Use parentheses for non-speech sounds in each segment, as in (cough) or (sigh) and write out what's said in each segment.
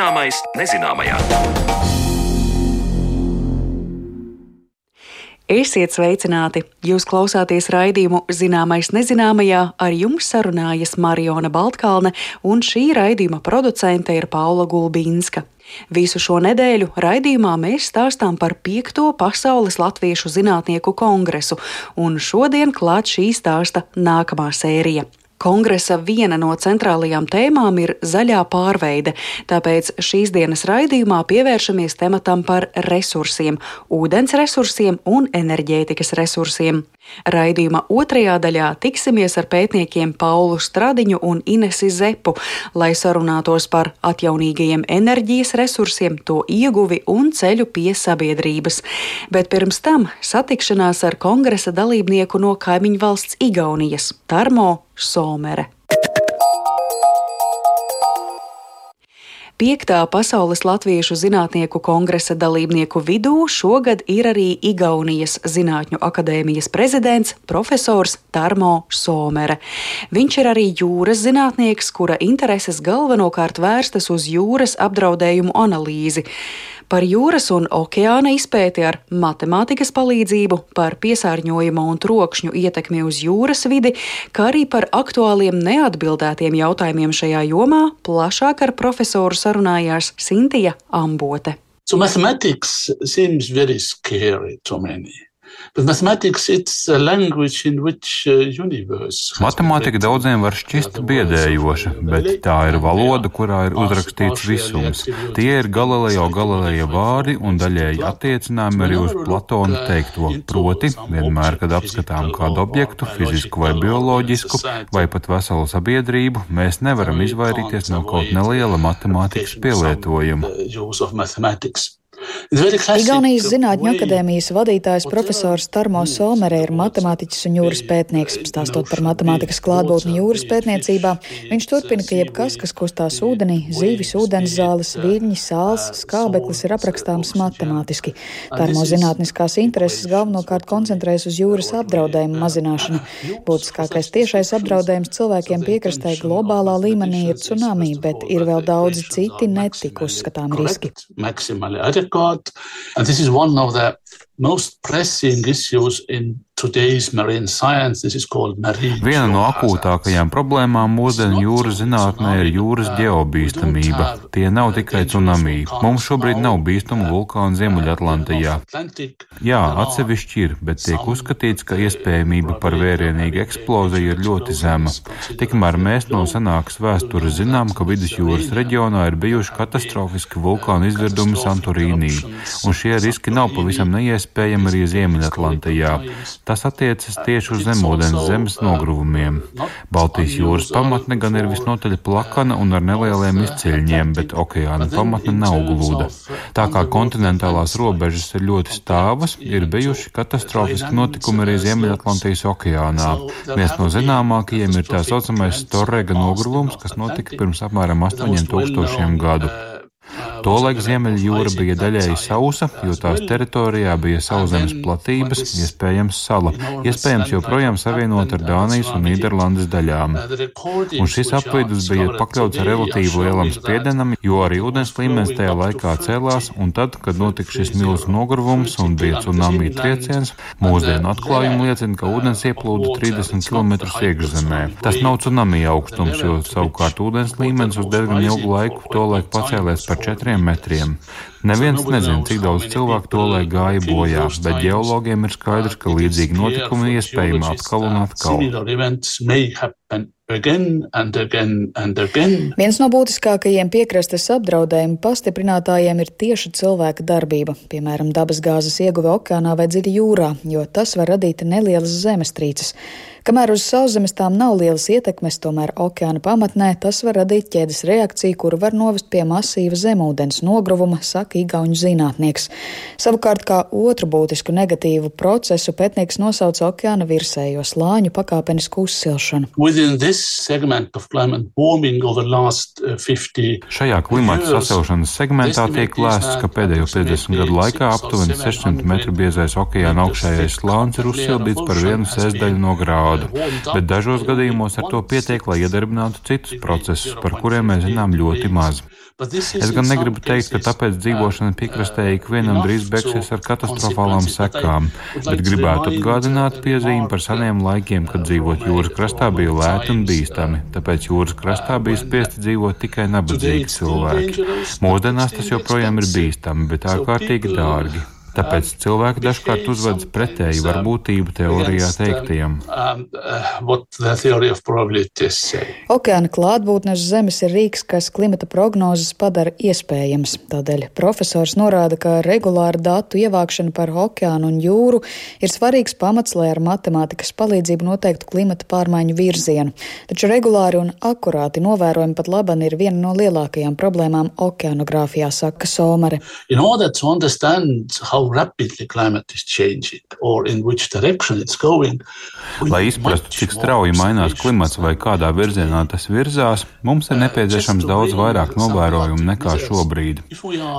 Zināmais nezināmajā. Esiet sveicināti! Jūs klausāties raidījumu Zināmais nezināmajā, ar jums sarunājas Mariona Baltkalne, un šī raidījuma producente ir Paula Gulbīnska. Visu šo nedēļu raidījumā mēs stāstām par piekto pasaules latviešu zinātnieku kongresu, un šodien klāt šī stāsta nākamā sērija. Kongresa viena no centrālajām tēmām ir zaļā pārveide, tāpēc šīs dienas raidījumā pievēršamies tematam par resursiem, ūdens resursiem un enerģētikas resursiem. Raidījuma otrajā daļā tiksimies ar pētniekiem Paulu Stradiņu un Inesi Zepu, lai sarunātos par atjaunīgajiem enerģijas resursiem, to ieguvi un ceļu pie sabiedrības. Bet pirms tam satikšanās ar kongresa dalībnieku no kaimiņu valsts Igaunijas - Tarmo Somere. Piektā Pasaules Latviešu zinātnieku kongresa dalībnieku vidū šogad ir arī Igaunijas Zinātņu akadēmijas prezidents profesors Tarmo Somere. Viņš ir arī jūras zinātnieks, kura intereses galvenokārt vērstas uz jūras apdraudējumu analīzi par jūras un okeāna izpēti ar matemātikas palīdzību, par piesārņojuma un trokšņu ietekmi uz jūras vidi, kā arī par aktuāliem neatbildētiem jautājumiem šajā jomā plašāk ar profesoru sarunājās Sintija Ambote. So mathematics seems very scary to many. Uh, Matemātika daudziem var šķist biedējoša, bet tā ir valoda, kurā ir uzrakstīts visums. Tie ir Galilejo Galileja vārdi un daļēji attiecinājumi arī uz Platona teikto. Proti, vienmēr, kad apskatām kādu objektu, fizisku vai bioloģisku, vai pat veselu sabiedrību, mēs nevaram izvairīties no kaut neliela matemātikas pielietojuma. Igaunijas Zinātņu akadēmijas vadītājs profesors Tarmo Somere ir matemātiķis un jūras pētnieks. Stāstot par matemātikas klātbūtni jūras pētniecībā, viņš turpina, ka jebkas, kas kustās ūdenī, zīvis, ūdenszāles, viļņi, sāls, skābeklis ir aprakstāms matemātiski. Tarmo zinātniskās intereses galvenokārt koncentrējas uz jūras apdraudējumu mazināšanu. (laughs) Būtiskākais tiešais apdraudējums cilvēkiem piekrastē globālā līmenī ir tsunami, bet ir vēl daudzi citi netik uzskatām riski. And this is one of the most pressing issues in Viena no akūtākajām problēmām mūsdienu jūras zinātnē ir jūras ģeobīstamība. Tie nav tikai tsunami. Mums šobrīd nav bīstamu vulkānu Ziemeļatlantijā. Jā, atsevišķi ir, bet tiek uzskatīts, ka iespējamība par vērienīgu eksploziju ir ļoti zema. Tikmēr mēs no senākas vēstures zinām, ka vidusjūras reģionā ir bijuši katastrofiski vulkānu izvirdumi Santorīnī, un šie riski nav pavisam neiespējami arī Ziemeļatlantijā. Tas attiecas tieši uz zemūdens zemes nogruvumiem. Baltijas jūras pamatne gan ir visnotaļ plakana un ar nelieliem izceļņiem, bet okeāna pamatne nav glūda. Tā kā kontinentālās robežas ir ļoti stāvas, ir bijuši katastrofiski notikumi arī Ziemeļatlantijas okeānā. Viens no zināmākajiem ir tā saucamais Torrega nogruvums, kas notika pirms apmēram 8000 gadu. Tolaik Ziemeļjūra bija daļēji sausa, jo tās teritorijā bija sauszemes platības, iespējams sala, iespējams joprojām savienot ar Dānijas un Nīderlandes daļām. Un šis apvidus bija pakļauts relatīvi lielam spiedienam, jo arī ūdens līmenis tajā laikā cēlās, un tad, kad notika šis milzu nogruvums un bija tsunami trieciens, mūsdienu atklājumi liecina, ka ūdens ieplūda 30 km iekšzemē. Tas nav tsunami augstums, jo savukārt ūdens līmenis uz diezgan ilgu laiku tolaik pacēlēs par četriem metriem. Neviens nezina, cik daudz cilvēku to lai gāja bojā, bet geologiem ir skaidrs, ka līdzīgi notikumi iespējami atkal un atkal. Again and again and again. Viens no būtiskākajiem piekrastes apdraudējumu pastiprinātājiem ir tieši cilvēka darbība, piemēram, dabasgāzes ieguve okeānā vai dziļi jūrā, jo tas var radīt nelielas zemestrīces. Kamēr uz sauszemes tām nav lielas ietekmes, tomēr okeāna pamatnē tas var radīt ķēdes reakciju, kuru var novest pie masīva zemūdens nogruvuma, saka Igauņu zinātnieks. Savukārt, kā otru būtisku negatīvu procesu pētnieks nosauca okeāna virsējo slāņu pakāpenisku uzsilšanu. Uh, Šajā klimata sasilšanas segmentā tiek lēsts, ka pēdējo 50 gadu laikā aptuveni 600 metru biezais okeāna augšējais slānis ir uzsildīts par vienu sēsdaļu no grāva šādu, bet dažos gadījumos ar to pietiek, lai iedarbinātu citus procesus, par kuriem mēs zinām ļoti maz. Es gan negribu teikt, ka tāpēc dzīvošana piekrastē ikvienam drīz beigsies ar katastrofālām sekām, bet gribētu atgādināt piezīmi par seniem laikiem, kad dzīvot jūras krastā bija lēti un bīstami, tāpēc jūras krastā bija spiesti dzīvot tikai nabadzīgi cilvēki. Mūsdienās tas joprojām ir bīstami, bet ārkārtīgi dārgi. Tāpēc cilvēki dažkārt uzvedas pretēji varbūtību teorijā teiktajam. Um, uh, Okeāna klātbūtne uz Zemes ir rīks, kas klimata prognozes padara iespējams. Tādēļ profesors norāda, ka regulāra datu ievākšana par okeānu un jūru ir svarīgs pamats, lai ar matemātikas palīdzību noteiktu klimata pārmaiņu virzienu. Taču regulāri un akurāti novērojumi pat laban ir viena no lielākajām problēmām okeanogrāfijā, saka Somare. In order to understand how rapidly climate is changing or in which direction it's going. Lai izprastu, cik strauji mainās klimats vai kādā virzienā tas virzās, mums ir nepieciešams daudz vairāk novērojumu nekā šobrīd.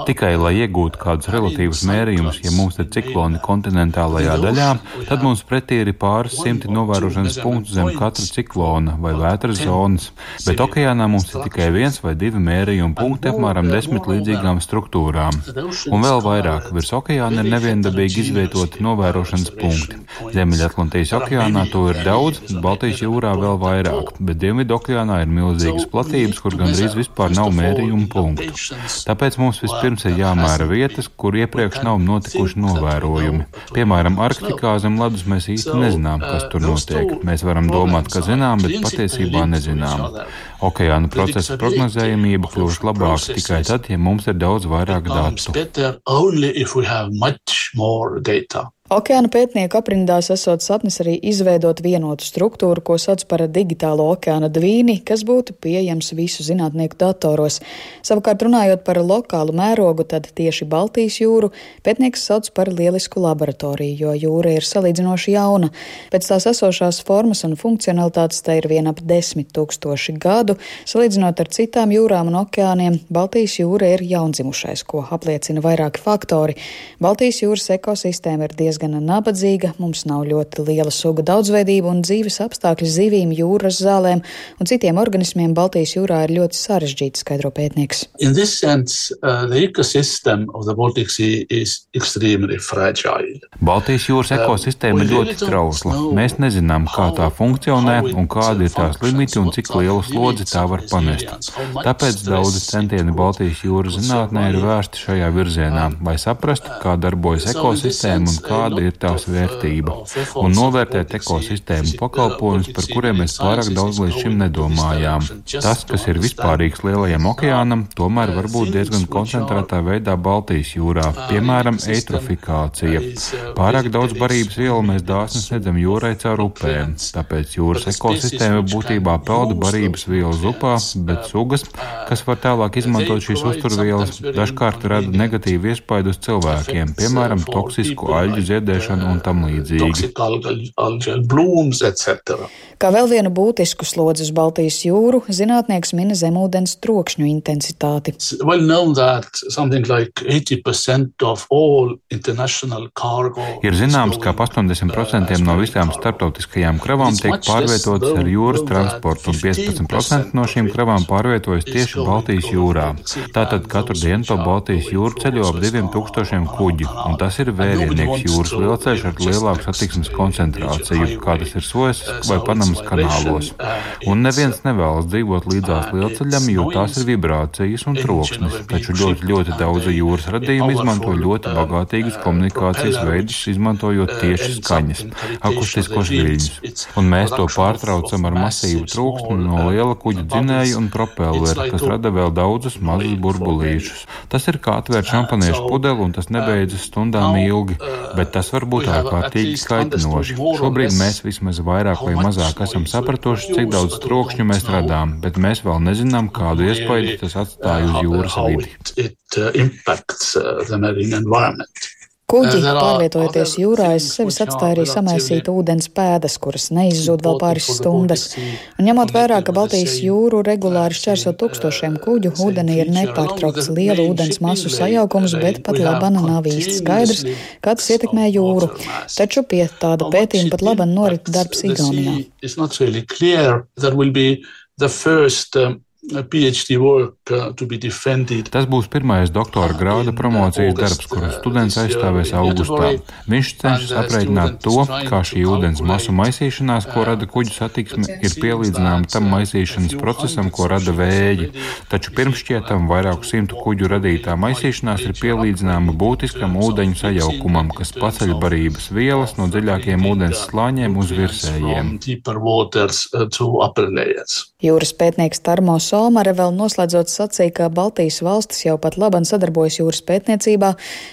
Tikai, lai iegūtu kādus relatīvus mērījumus, ja mums ir cikloni kontinentālajā daļā, tad mums pretī ir pāris simti novērošanas punktu zem katra ciklona vai vētras zonas, bet okeānā mums ir tikai viens vai divi mērījumu punkti apmēram desmit līdzīgām struktūrām. Un vēl vairāk virs okeāna okeāna ir neviendabīgi izvietoti novērošanas punkti. Ziemeļatlantijas okeānā to ir daudz, Baltijas jūrā vēl vairāk, bet Dienvidu okeānā ir milzīgas platības, kur gandrīz vispār nav mērījumu punktu. Tāpēc mums vispirms ir jāmēra vietas, kur iepriekš nav notikuši novērojumi. Piemēram, Arktikā zem ledus mēs īsti nezinām, kas tur notiek. Mēs varam domāt, ka zinām, bet patiesībā nezinām. Okeāna procesa prognozējamība kļūst labāka tikai tad, ja mums ir daudz vairāk datu. Okeāna pētnieku aprindās esot sapnis arī izveidot vienotu struktūru, ko sauc par digitālo okeāna dvīni, kas būtu pieejams visu zinātnieku datoros. Savukārt runājot par lokālu mērogu, tad tieši Baltijas jūru pētnieks sauc par lielisku laboratoriju, jo jūra ir salīdzinoši jauna. Pēc tās esošās formas un funkcionalitātes tā ir vien ap desmit tūkstoši gadu. Salīdzinot ar citām jūrām un okeāniem, Baltijas jūra ir jaundzimušais, ko apliecina vairāki faktori. Baltijas jūras ekosistēma ir diezgan diezgan nabadzīga, mums nav ļoti liela suga daudzveidība un dzīves apstākļi zivīm, jūras zālēm un citiem organismiem Baltijas jūrā ir ļoti sarežģīti, skaidro pētnieks. Sense, uh, Baltijas jūras uh, ekosistēma ir ļoti trausla. Mēs nezinām, kā tā funkcionē un kādi ir tās limiti un cik lielu slodzi tā var panest. Tāpēc daudzi centieni Baltijas jūras zinātnē ir vērsti šajā virzienā, lai saprastu, kā darbojas ekosistēma un kāda kāda ir tās vērtība, un novērtēt ekosistēmu pakalpojumus, par kuriem mēs pārāk daudz līdz šim nedomājām. Tas, kas ir vispārīgs lielajam okeānam, tomēr var būt diezgan koncentrētā veidā Baltijas jūrā, piemēram, eitrofikācija. Pārāk daudz barības vielu mēs dāsni sniedzam jūrai caur upēm, tāpēc jūras ekosistēma būtībā pelda barības vielas upā, bet sugas, kas var tālāk izmantot šīs uzturvielas, dažkārt rada negatīvu iespaidu uz cilvēkiem, piemēram, toksisku aļģu ziedēšanu ēdēšanu un tam līdzīgi. Kā vēl vienu būtisku slodzi uz Baltijas jūru, zinātnieks mina zemūdens trokšņu intensitāti. Ir zināms, ka ap 80% no visām starptautiskajām kravām tiek pārvietotas ar jūras transportu, un 15% no šīm kravām pārvietojas tieši Baltijas jūrā. Tātad katru dienu pa Baltijas jūru ceļo ap 2000 kuģi, un tas ir vērienīgs jūras lielceļš ar lielāku satiksmes koncentrāciju, kā tas ir Sojas vai Panamas kanālos. Un neviens nevēlas dzīvot līdzās lielceļam, jo tās ir vibrācijas un troksnis, taču ļoti, ļoti daudzi jūras radījumi izmanto ļoti bagātīgus komunikācijas veidus, izmantojot tieši skaņas, akustiskos viļņus. Un mēs to pārtraucam ar masīvu troksni no liela kuģa dzinēja un propellera, kas rada vēl daudzus mazus burbulīšus. Tas ir kā atvērt šampaniešu pudeli, un tas nebeidzas stundām ilgi, bet tas var būt ārkārtīgi kaitinoši. Šobrīd mēs vismaz vairāk vai mazāk esam sapratuši, cik daudz trokšņu mēs radām, bet mēs vēl nezinām, kādu iespaidu tas atstāja uz jūras vidi. Kuģi, pārvietojoties jūrā, aiz sevis atstāja arī samaisītu ūdens pēdas, kuras neizzūd vēl pāris stundas. Un ņemot vērā, ka Baltijas jūru regulāri šķērso tūkstošiem kuģu, ūdenī ir nepārtraukts lielu ūdens masu sajaukums, bet pat labana nav īsti skaidrs, kā tas ietekmē jūru. Taču pie tāda pētījuma pat labana norit darbs Igaunijā. Uh, Tas būs pirmais doktora grāda promocijas darbs, kuru students aizstāvēs augustā. Viņš cenšas aprēķināt to, kā šī ūdens masu maisīšanās, ko rada kuģu satiksme, ir pielīdzināma tam maisīšanas procesam, ko rada vēji. Taču pirmšķietam vairāku simtu kuģu radītā maisīšanās ir pielīdzināma būtiskam ūdeņu sajaukumam, kas paceļ barības vielas no dziļākiem ūdens slāņiem uz virsējiem. Jūras pētnieks Tarmos Solmare vēl noslēdzot sacīja, ka Baltijas valstis jau pat laban sadarbojas jūras pētniecībā,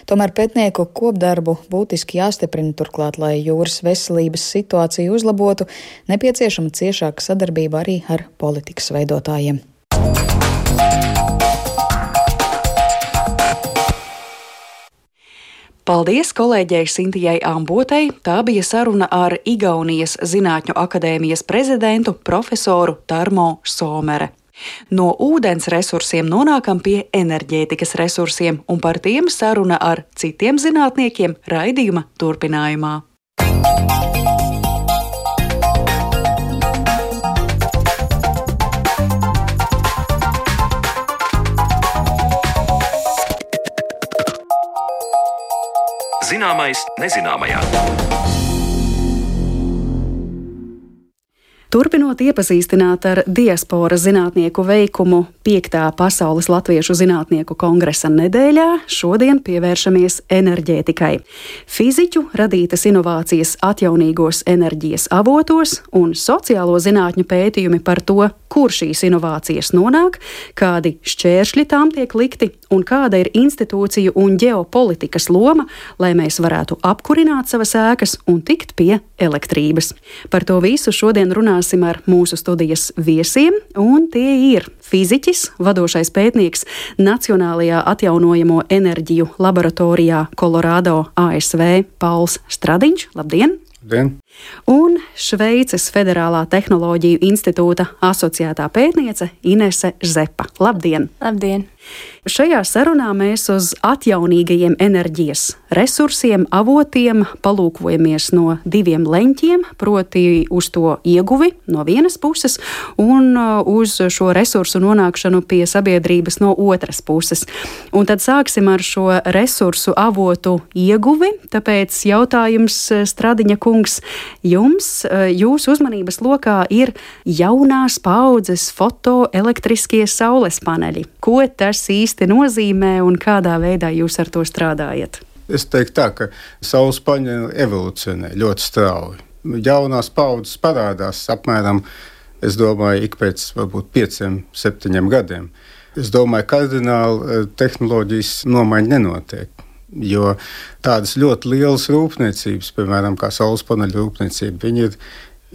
tomēr pētnieku kopdarbu būtiski jāstiprina turklāt, lai jūras veselības situāciju uzlabotu, nepieciešama ciešāka sadarbība arī ar politikas veidotājiem. Paldies kolēģei Sintijai Ambotei. Tā bija saruna ar Igaunijas Zinātņu akadēmijas prezidentu profesoru Tarmo Somere. No ūdens resursiem nonākam pie enerģētikas resursiem, un par tiem saruna ar citiem zinātniekiem raidījuma turpinājumā. Zināmais nezināmajā. Turpinot iepazīstināt ar diasporas zinātnieku veikumu 5. Pasaules Latviešu zinātnieku kongresa nedēļā, šodien pievēršamies enerģētikai. Fiziķu radītas inovācijas atjaunīgos enerģijas avotos un sociālo zinātņu pētījumi par to, kur šīs inovācijas nonāk, kādi šķēršļi tām tiek likti un kāda ir institūciju un ģeopolitikas loma, lai mēs varētu apkurināt savas ēkas un tikt pie elektrības. Par to visu šodien runā runāsim ar mūsu studijas viesiem, un tie ir fiziķis, vadošais pētnieks Nacionālajā atjaunojamo enerģiju laboratorijā Kolorādo ASV Pauls Stradiņš. Labdien! Labdien! Un Šveices Federālā tehnoloģiju institūta asociētā pētniece Inese Zepa. Labdien! Labdien! Šajā sarunā mēs uz atjaunīgajiem enerģijas resursiem, avotiem palūkojamies no diviem leņķiem, proti uz to ieguvi no vienas puses un uh, uz šo resursu nonākšanu pie sabiedrības no otras puses. Un tad sāksim ar šo resursu avotu ieguvi, tāpēc jautājums uh, Stradiņa kungs jums, uh, jūsu uzmanības lokā ir jaunās paudzes fotoelektriskie saules paneļi. Ko tas īsti nozīmē un kādā veidā jūs ar to strādājat? Es teiktu tā, ka saules paneļi evolūcionē ļoti strauji. Jaunās paudzes parādās apmēram, es domāju, ik pēc varbūt pieciem, septiņiem gadiem. Es domāju, ka kardināli eh, tehnoloģijas nomaiņa nenotiek. Jo tādas ļoti lielas rūpniecības, piemēram, saules paneļu rūpniecība, ir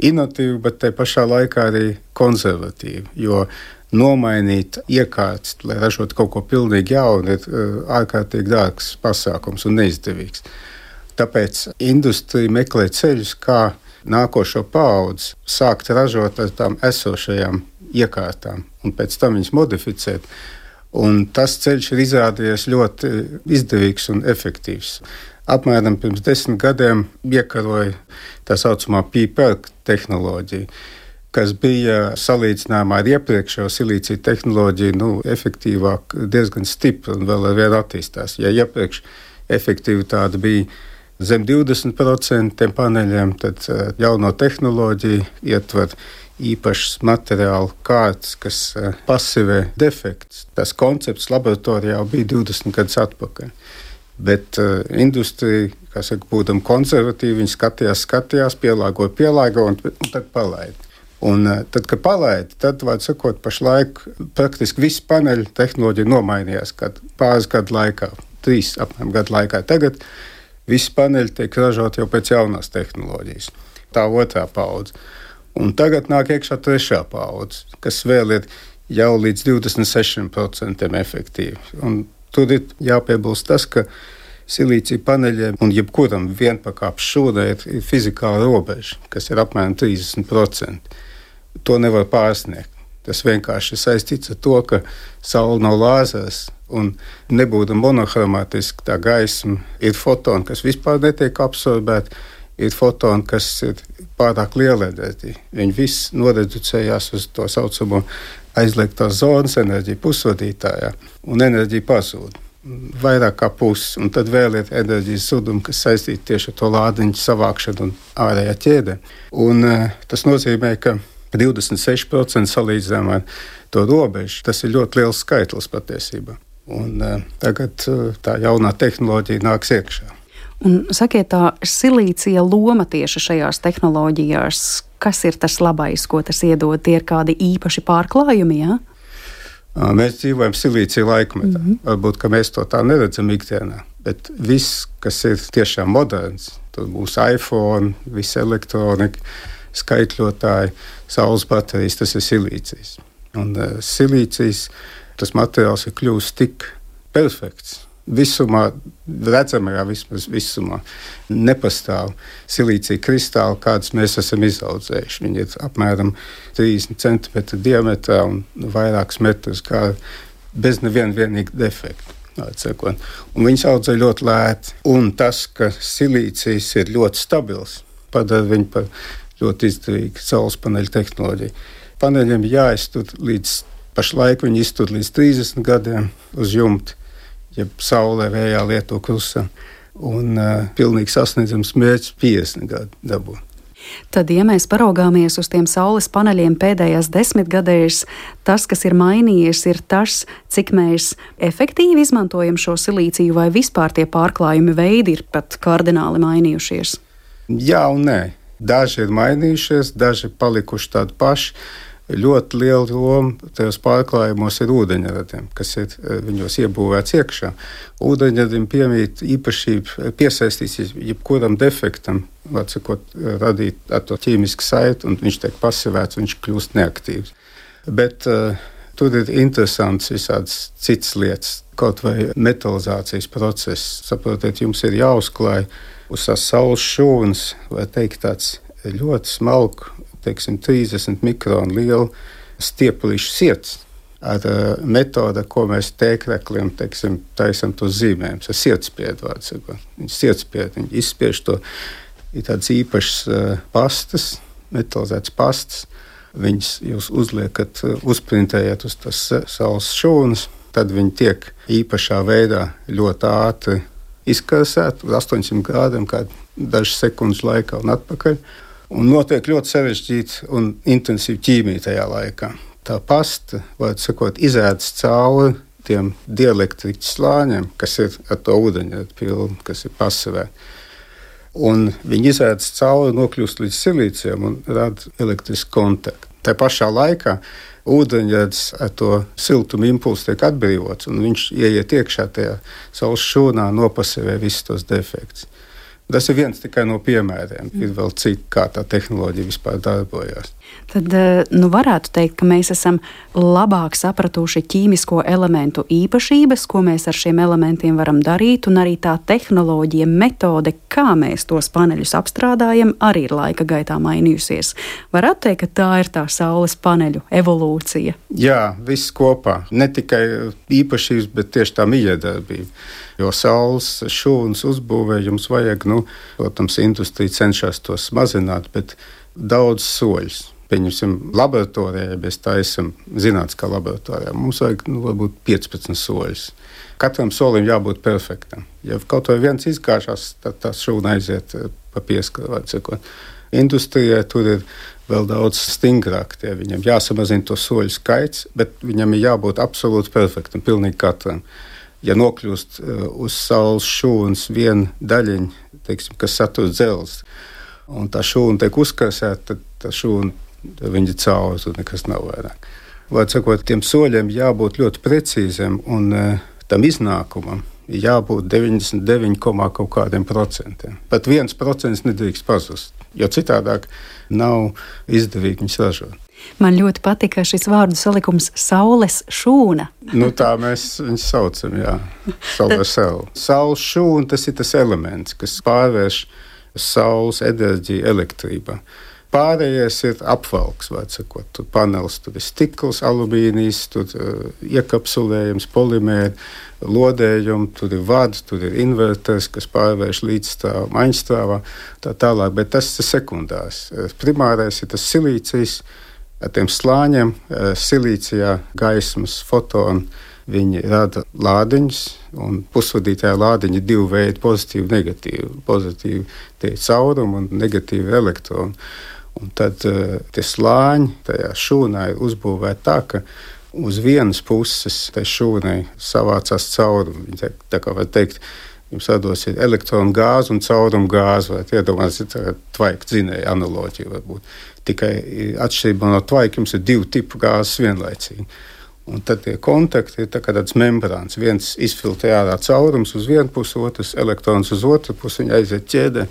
inovatīva, bet te pašā laikā arī konservatīva. Jo nomainīt iekārtas, lai ražotu kaut ko pilnīgi jaunu, ir uh, ārkārtīgi dārgs pasākums un neizdevīgs. Tāpēc industrija meklē ceļus, kā nākošo paudzi sākt ražot ar tām esošajām iekārtām un pēc tam viņas modificēt. Un tas ceļš ir izrādījies ļoti izdevīgs un efektīvs. Apmēram pirms desmit gadiem iekaroja tā saucamā pīpēka tehnoloģija kas bija salīdzinājumā ar iepriekšējo silīciju tehnoloģiju, nu, efektīvāk, diezgan stipra un vēl ar vienu attīstās. Ja iepriekš efektivitāte bija zem 20% paneļiem, tad eh, jauno tehnoloģiju ietver īpašs materiālu kārtas, kas eh, pasivē defekts. Tas koncepts laboratorijā bija 20 gadus atpakaļ. Bet uh, industrija, kā saka, būdama konservatīva, viņi skatījās, skatījās, pielāgoja, pielāgoja un, un tad palaida. Un eh, tad, kad palaidi, tad, vārds sakot, pašlaik praktiski viss paneļu tehnoloģija nomainījās pāris gadu laikā, trīs apmēram gadu laikā. Tagad visi paneļi tiek ražoti jau pēc jaunās tehnoloģijas, tā otrā paudze. Un tagad nāk iekšā trešā paudze, kas vēl ir jau līdz 26% efektīvi. Un tur ir jāpiebilst tas, ka silīcija paneļiem un jebkuram vienpakāpju šūnai ir, ir fizikāla robeža, kas ir apmēram 30%. To nevar pārsniegt. Tas vienkārši ir saistīts ar to, ka saule nav lāzers un nebūtu monochromātiska tā gaisma. Ir fotoni, kas vispār netiek absorbēti, ir fotoni, kas ir pārāk enerģija. Viņi visi noreducējās uz to saucamo aizliegtās zonas enerģiju pusvadītājā, un enerģija pazūd. Vairāk kā pusi, un tad vēl ir enerģijas zudumi, kas saistīti tieši ar to lādiņu savākšanu un ārējā ķēdē. Un, uh, tas nozīmē, ka 26% salīdzinām ar to robežu. Tas ir ļoti liels skaitlis patiesībā. Un, uh, tagad uh, tā jaunā tehnoloģija nāks iekšā. Un, sakiet, tā silīcija loma tieši šajās tehnoloģijās, kas ir tas labais, ko tas iedod? Tie ir kādi īpaši pārklājumi? Ja? Mēs dzīvojam silīcija laikmetā. Mm -hmm. Varbūt mēs to tā neredzam ikdienā, bet viss, kas ir tiešām moderns, tur būs iPhone, visa elektronika skaitļotāji, saules baterijas, tas ir silīcijas. Un uh, silīcijas tas materiāls ir kļuvis tik perfekts. Visumā, redzamajā vismaz visumā, nepastāv silīcija kristāli, kādus mēs esam izaudzējuši. Viņi ir apmēram 30 cm diametrā un vairākus metrus garā, bez neviena defekta. Viņus audzē ļoti lēti. Un tas, ka silīcijas ir ļoti stabils, padara viņu par ļoti izdevīga saules paneļa tehnoloģija. Paneļiem jāiztur līdz pašlaik viņi iztur līdz 30 gadiem uz jumta, ja saulē vējā lieto klusā. Un uh, pilnīgi sasniedzams mērķis 50 gadu dabūt. Tad, ja mēs paraugāmies uz tiem saules paneļiem pēdējās desmitgadēs, tas, kas ir mainījies, ir tas, cik mēs efektīvi izmantojam šo silīciju, vai vispār tie pārklājumi veidi ir pat kardināli mainījušies. Jā un nē. Daži ir mainījušies, daži palikuši tādi paši. Ļoti liela loma tajos pārklājumos ir ūdeņradiem, kas ir eh, viņos iebūvēts iekšā. Ūdeņradim piemīt īpašība eh, piesaistīties jebkuram defektam, sakot, radīt ar to ķīmisku saiti, un viņš tiek pasivēts, viņš kļūst neaktīvs. Bet uh, tur ir interesants visādas citas lietas, kaut vai metalizācijas process. Saprotiet, jums ir jāuzklāj uz saules šūnas, vai teikt, tāds ļoti smalks, teiksim, 30 mikronu liela stieplīšu sirds. Ar uh, metodi, ko mēs tēkļiem taisām tos zīmējumus, ar sirdspiedu vārdu. Viņi sirdspiedu, viņi izspiež to. Ir tādas īpašas uh, pastas, metalizētas pastas. Viņas jūs uzliekat, uh, uzprintējat uz tās saules šūnas, tad viņi tiek īpašā veidā ļoti ātri izkarsēt uz 800 grādiem, kā dažas sekundes laikā un atpakaļ. Un notiek ļoti sarežģīta un intensīva ķīmija tajā laikā. Tā pasta, var sakot, izēdas cauri tiem dielektriķu slāņiem, kas ir ar to ūdeņu pilnu, kas ir pasavē. Un viņi izēdas cauri, nokļūst līdz silīcijam un rada elektrisku kontaktu. Tā pašā laikā ūdeņrads ar to siltumu impulsu tiek atbrīvots, un viņš ieiet iekšā tajā saules šūnā, nopasevē visus tos defektus. Tas ir viens tikai no piemēriem. Ir vēl citi, kā tā tehnoloģija vispār darbojas. Tad eh, nu, varētu teikt, ka mēs esam labāk sapratuši ķīmisko elementu īpašības, ko mēs ar šiem elementiem varam darīt, un arī tā tehnoloģija, metode, kā mēs tos paneļus apstrādājam, arī ir laika gaitā mainījusies. Varētu teikt, ka tā ir tā saules paneļu evolūcija. Jā, viss kopā. Ne tikai īpašības, bet tieši tā miedarbība. Jo saules šūnas uzbūvē jums vajag, nu, protams, industrija cenšas tos mazināt, bet daudz soļus. Pieņemsim, laboratorijā, ja mēs taisām zinātniskā laboratorijā, mums vajag nu, varbūt 15 soļus. Katram solim jābūt perfektam. Ja kaut vai viens izgāžās, tad tā šūna aiziet eh, pa pieskaru. Industrijai tur ir vēl daudz stingrāk. Tie. Viņam jāsamazina to soļu skaits, bet viņam ir jābūt absolūti perfektam, pilnīgi katram ja nokļūst uh, uz saules šūnas viena daļiņa, teiksim, kas satur dzelzi, un tā šūna tiek uzkarsēta, tad tā šūna viņa cauri, tur nekas nav vairāk. Vārds sakot, tiem soļiem jābūt ļoti precīziem un uh, tam iznākumam jābūt 99, kaut kādiem procentiem. Pat viens procents nedrīkst pazust, jo citādāk nav izdevīgi viņus ražot. Man ļoti patika šis vārdu salikums - saules šūna. nu, tā mēs viņu saucam, jā, saules šūna tas ir tas elements, kas pārvērš saules enerģiju elektrībā. Pārējais ir apvalks, vai sakot, tur panelis, tur ir stikls, alumīnijas, tur uh, iekapsulējums, polimēri, lodējumi, tur ir vads, tur ir inverters, kas pārvērš līdzstāvā, maņstāvā, tā tālāk, bet tas ir sekundārs. Primārais ir tas silīcijas tiem slāņiem, uh, silīcijā gaismas, fotoni. Viņi rada lādiņus, un pusvadītāja lādiņa ir divi veidi - pozitīvi, negatīvi. Pozitīvi tie ir caurumi un negatīvi elektroni. Un tad uh, tie slāņi tajā šūnā ir uzbūvēti tā, ka uz vienas puses tai šūnai savācās caurumi. Tā, tā kā var teikt, jums atdosiet elektronu gāzi un caurumu gāzi, vai iedomāties, ir tvaika dzinēja analoģija varbūt. Tikai atšķirībā no tvaika jums ir divu tipu gāzes vienlaicīgi. Un tad tie kontakti ir tā tāds membrāns. Viens izfiltrē ārā caurums uz vienu pusi, otrs elektrons uz otru pusi, viņa aiziet ķēdē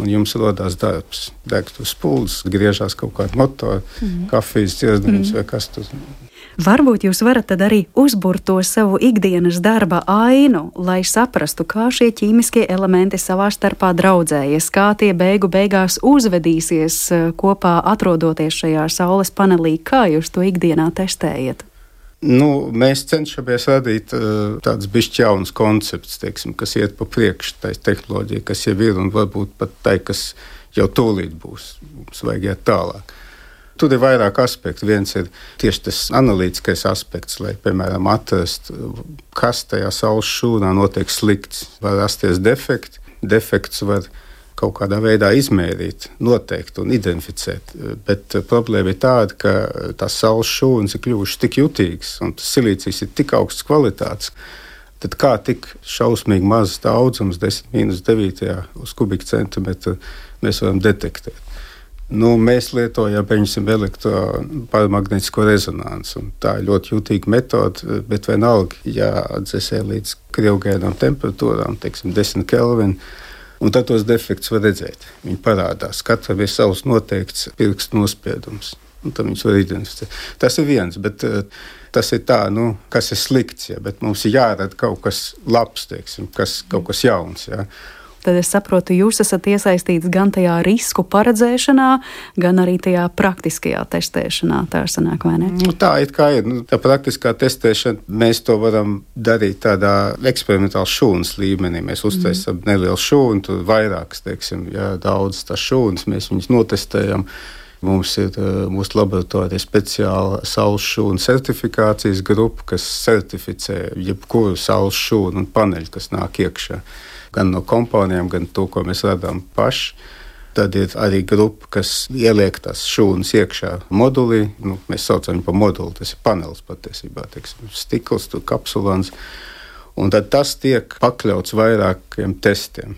un jums rodas darbs. Degtu spūles, griežās kaut kāda motora, mm. kafijas ķirdums mm. vai kas ir. Varbūt jūs varat arī uzbūrt to savu ikdienas darba ainu, lai saprastu, kā šie ķīmiskie elementi savā starpā draudzējas, kā tie beigu beigās uzvedīsies eh, kopā atrodoties šajā saules panelī, kā jūs to ikdienā testējat. Nu, mēs cenšamies radīt uh, tādus bišķi jaunus konceptus, teiksim, kas iet pa priekšu tai tehnoloģijai, kas jau ir un varbūt pat tai, kas jau tūlīt būs. Mums vajag iet tālāk. Tur ir vairāk aspektu. Viens ir tieši tas analītiskais aspekts, lai, piemēram, atrastu, kas tajā saules šūnā notiek slikts. Var rasties defekti. Defekts var kaut kādā veidā izmērīt, noteikt un identificēt. Bet eh, problēma ir tāda, ka tās saules šūnas ir kļuvušas tik jutīgas un tas silīcijas ir tik augsts kvalitātes. Tad kā tik šausmīgi mazs daudzums, 10,9 uz kubikcentimetru, mēs varam detektēt? Nu, mēs lietojam elektromagnētisko rezonanci. Tā ir ļoti jutīga metode, bet vienalga jāatdzesē līdz krievgaidām temperatūrām, teiksim, 10 kelvinu Un tad tos defektus var redzēt. Viņi parādās. Katram ir savs noteikts pirkstu nospiedums. Tad viņus var identificēt. Tas ir viens, bet uh, tas ir tā, nu, kas ir slikts. Ja, mums ir jārada kaut kas labs, teiksim, kas, kaut kas jauns. Ja tad es saprotu, jūs esat iesaistīts gan tajā risku paredzēšanā, gan arī tajā praktiskajā testēšanā. Tā sanāk, vai ne? Nu, tā ir kā ir. Nu, tā praktiskā testēšana, mēs to varam darīt tādā eksperimentālā šūnas līmenī. Mēs uztaisām mm. nelielu šūnu, tur vairākas, teiksim, ja, daudz tās šūnas, mēs viņus notestējam. Mums ir uh, mūsu laboratorijā speciāla saules šūnu certifikācijas grupa, kas certificē jebkuru saules šūnu un paneļu, kas nāk iekšā gan no komponentiem, gan to, ko mēs radām paši. Tad ir arī grupa, kas ieliek tās šūnas iekšā modulī. Nu, mēs saucam viņu par moduli. Tas ir panelis patiesībā, teiksim, stikls, kapsulāns. Un tad tas tiek pakļauts vairākiem testiem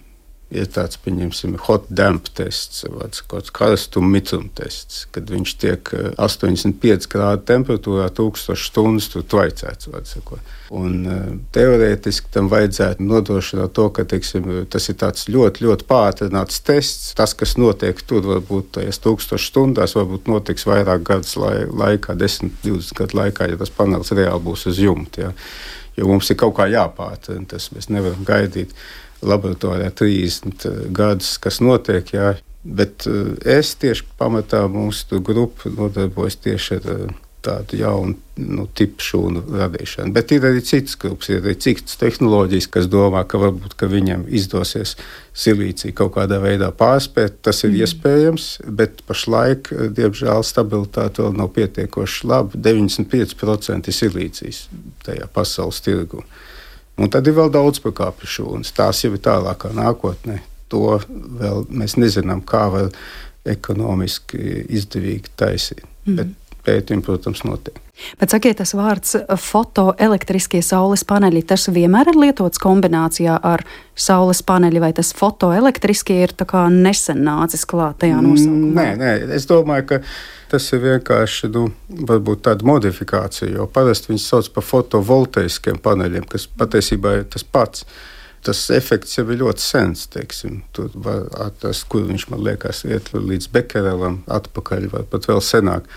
ir tāds, pieņemsim, hot damp tests, vai kāds karstuma mituma tests, kad viņš tiek 85 eh, grādu temperatūrā, 1000 stundas tur tvaicēts. Un eh, teorētiski tam vajadzētu nodrošināt to, ka teiksim, tas ir tāds ļoti, ļoti pātrināts tests. Tas, kas notiek tur, varbūt tajās 1000 stundās, varbūt notiks vairāk gadus laikā, 10, 20 gadu laikā, ja tas panelis reāli būs uz jumta. Ja. Jo mums ir kaut kā jāpātrina tas, mēs nevaram gaidīt laboratorijā 30 eh, gadus, kas notiek. Jā. Bet eh, es tieši pamatā mūsu grupu nodarbojos tieši ar eh, tādu jaunu nu, tipu šūnu radīšanu. Bet ir arī citas grupas, ir arī citas tehnoloģijas, kas domā, ka varbūt ka viņiem izdosies silīciju kaut kādā veidā pārspēt. Tas ir mm. iespējams, bet pašlaik, diemžēl, stabilitāte vēl nav pietiekoši laba. 95% ir silīcijas tajā pasaules tirgu. Un tad ir vēl daudz pakāpju šūnas. Tās jau ir tālākā nākotnē. To vēl mēs nezinām, kā var ekonomiski izdevīgi taisīt. Mm. Bet pētījumi, protams, notiek. Bet sakiet, tas vārds fotoelektriskie saules paneļi, tas vienmēr ir lietots kombinācijā ar saules paneļi, vai tas fotoelektriskie ir nesen nācis klāt tajā mm, nosaukumā? Nē, nē, es domāju, ka tas ir vienkārši nu, tāda modifikācija, jo parasti viņus sauc par fotovoltaiskiem paneļiem, kas patiesībā ir tas pats. Tas efekts jau ir ļoti sens. Teiksim. Tur var atrast, kur viņš man liekas, iet līdz Bekerelam, atpakaļ, vai pat vēl senāk.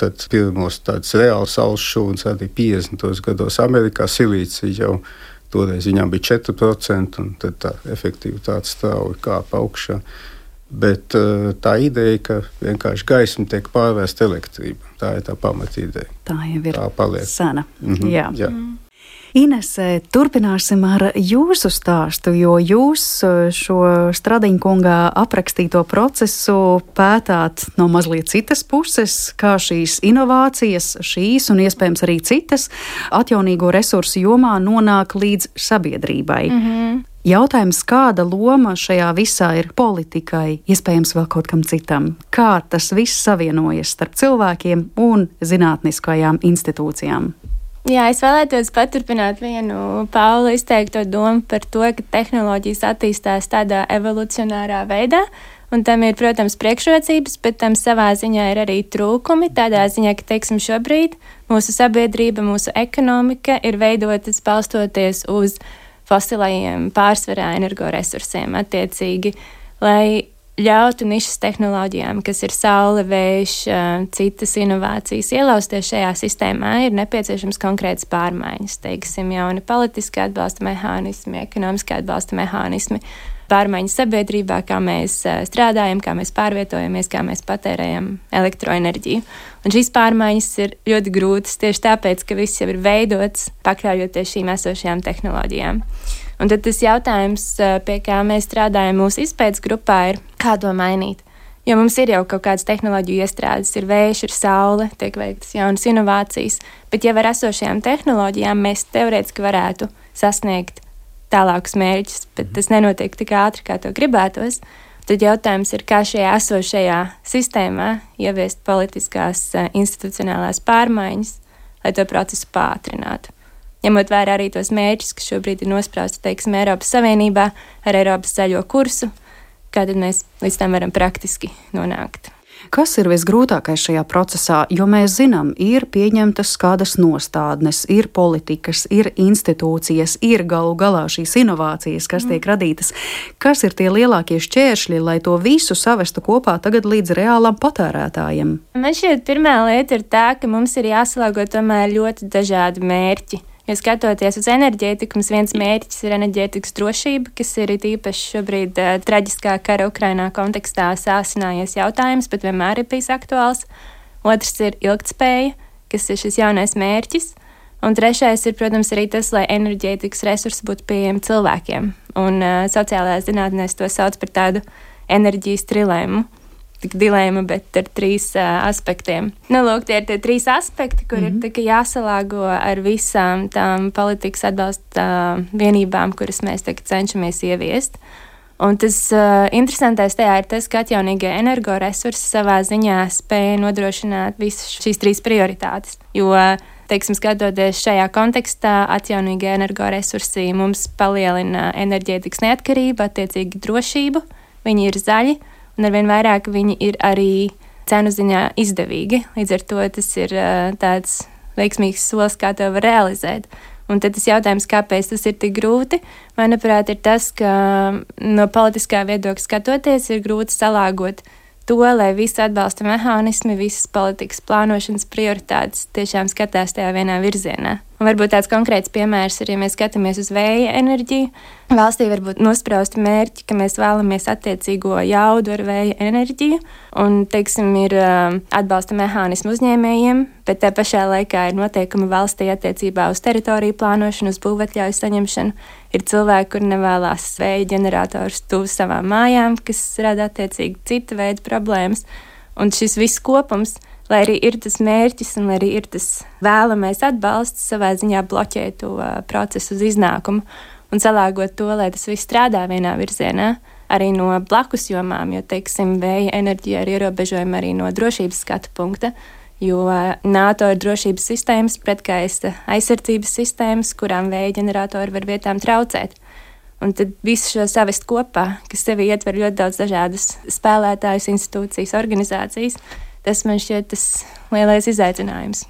Tad pirmos tādus reālus saules šūnas arī 50. gados Amerikā silīcija jau toreiz viņām bija 4%, un tad tā efektivitāte strauji kāpa augšā. Bet uh, tā ideja, ka vienkārši gaisma tiek pārvērsta elektrība, tā ir tā pamatīdeja. Tā jau ir tā paliek. sena. Mm -hmm, jā. jā. Mm. Inesē, turpināsim ar jūsu stāstu, jo jūs eh, šo Stradiņkungā aprakstīto procesu pētāt no mazliet citas puses, kā šīs inovācijas, šīs un iespējams arī citas atjaunīgo resursu jomā nonāk līdz sabiedrībai. Mm -hmm. Jautājums, kāda loma šajā visā ir politikai, iespējams, vēl kaut kam citam? Kā tas viss savienojas starp cilvēkiem un zinātniskajām institūcijām? Jā, es vēlētos paturpināt vienu Paula izteikto domu par to, ka tehnoloģijas attīstās tādā evolucionārā veidā, un tam ir, protams, priekšrocības, bet tam savā ziņā ir arī trūkumi. Tādā ziņā, ka, teiksim, šobrīd mūsu sabiedrība, mūsu ekonomika ir veidotas balstoties uz fosilajiem pārsvarā energoresursiem attiecīgi, lai ļautu nišas tehnoloģijām, kas ir saule, vējš, citas inovācijas, ielausties šajā sistēmā, ir nepieciešams konkrēts pārmaiņas, teiksim, jauni politiski atbalsta mehānismi, ekonomiski atbalsta mehānismi, pārmaiņas sabiedrībā, kā mēs strādājam, kā mēs pārvietojamies, kā mēs patērējam elektroenerģiju. Un šīs pārmaiņas ir ļoti grūtas tieši tāpēc, ka viss jau ir veidots pakļaujoties šīm esošajām tehnoloģijām. Un tad tas jautājums, pie kā mēs strādājam mūsu izpētes grupā, ir, kā to mainīt. Jo mums ir jau kaut kādas tehnoloģiju iestrādes, ir vējš, ir saule, tiek veiktas jaunas inovācijas, bet jau ar esošajām tehnoloģijām mēs teorētiski varētu sasniegt tālākus mērķus, bet tas nenotiek tik ātri, kā to gribētos. Tad jautājums ir, kā šajā esošajā sistēmā ieviest politiskās institucionālās pārmaiņas, lai to procesu pātrinātu ņemot vērā arī tos mērķus, kas šobrīd ir nosprausti, teiksim, Eiropas Savienībā ar Eiropas zaļo kursu, kā tad mēs līdz tam varam praktiski nonākt. Kas ir visgrūtākais šajā procesā? Jo mēs zinām, ir pieņemtas kādas nostādnes, ir politikas, ir institūcijas, ir galu galā šīs inovācijas, kas mm. tiek radītas. Kas ir tie lielākie šķēršļi, lai to visu savestu kopā tagad līdz reālam patērētājiem? Man šķiet, pirmā lieta ir tā, ka mums ir jāsalāgo tomēr ļoti dažādi mērķi. Jo skatoties uz enerģētiku, mums viens mērķis ir enerģētikas drošība, kas ir īpaši šobrīd uh, traģiskā kara Ukrainā kontekstā sāsinājies jautājums, bet vienmēr ir bijis aktuāls. Otrs ir ilgtspēja, kas ir šis jaunais mērķis. Un trešais ir, protams, arī tas, lai enerģētikas resursi būtu pieejami cilvēkiem. Un uh, sociālajā zinātnē to sauc par tādu enerģijas trilēmu tik dilēma, bet ar trīs uh, aspektiem. Nu, lūk, tie ir tie trīs aspekti, kur mm -hmm. ir mhm. jāsalāgo ar visām tām politikas atbalsta uh, vienībām, kuras mēs cenšamies ieviest. Un tas uh, interesantais tajā ir tas, ka atjaunīgie energoresursi savā ziņā spēja nodrošināt visas šīs trīs prioritātes. Jo, teiksim, skatoties šajā kontekstā, atjaunīgie energoresursi mums palielina enerģētikas neatkarību, attiecīgi drošību, viņi ir zaļi un arvien vairāk viņi ir arī cenu ziņā izdevīgi. Līdz ar to tas ir tāds veiksmīgs solis, kā to var realizēt. Un tad tas jautājums, kāpēc tas ir tik grūti, manuprāt, ir tas, ka no politiskā viedokļa skatoties, ir grūti salāgot to, lai visi atbalsta mehānismi, visas politikas plānošanas prioritātes tiešām skatās tajā vienā virzienā. Un varbūt tāds konkrēts piemērs ir, ja mēs skatāmies uz vēja enerģiju. Valstī var būt nosprausti mērķi, ka mēs vēlamies attiecīgo jaudu ar vēja enerģiju, un, teiksim, ir um, atbalsta mehānismu uzņēmējiem, bet te pašā laikā ir noteikumi valstī attiecībā uz teritoriju plānošanu, uz būvatļauju saņemšanu. Ir cilvēki, kur nevēlas vēja ģenerators tuvu savām mājām, kas rada attiecīgi cita veida problēmas. Un šis viss kopums, lai arī ir tas mērķis un arī ir tas vēlamais atbalsts, savā ziņā bloķē to uh, procesu uz iznākumu un salāgot to, lai tas viss strādā vienā virzienā. Arī no blakus jomām, jo, teiksim, vēja enerģija ir ierobežojama arī no drošības skatu punkta. jo NATO ir drošības sistēmas, pretkaista aizsardzības sistēmas, kurām vēja ģeneratori var vietām traucēt. Un tad visu šo savest kopā, kas sevi ietver ļoti daudz dažādas spēlētājas, institūcijas, organizācijas, tas man šķiet tas lielais izaicinājums.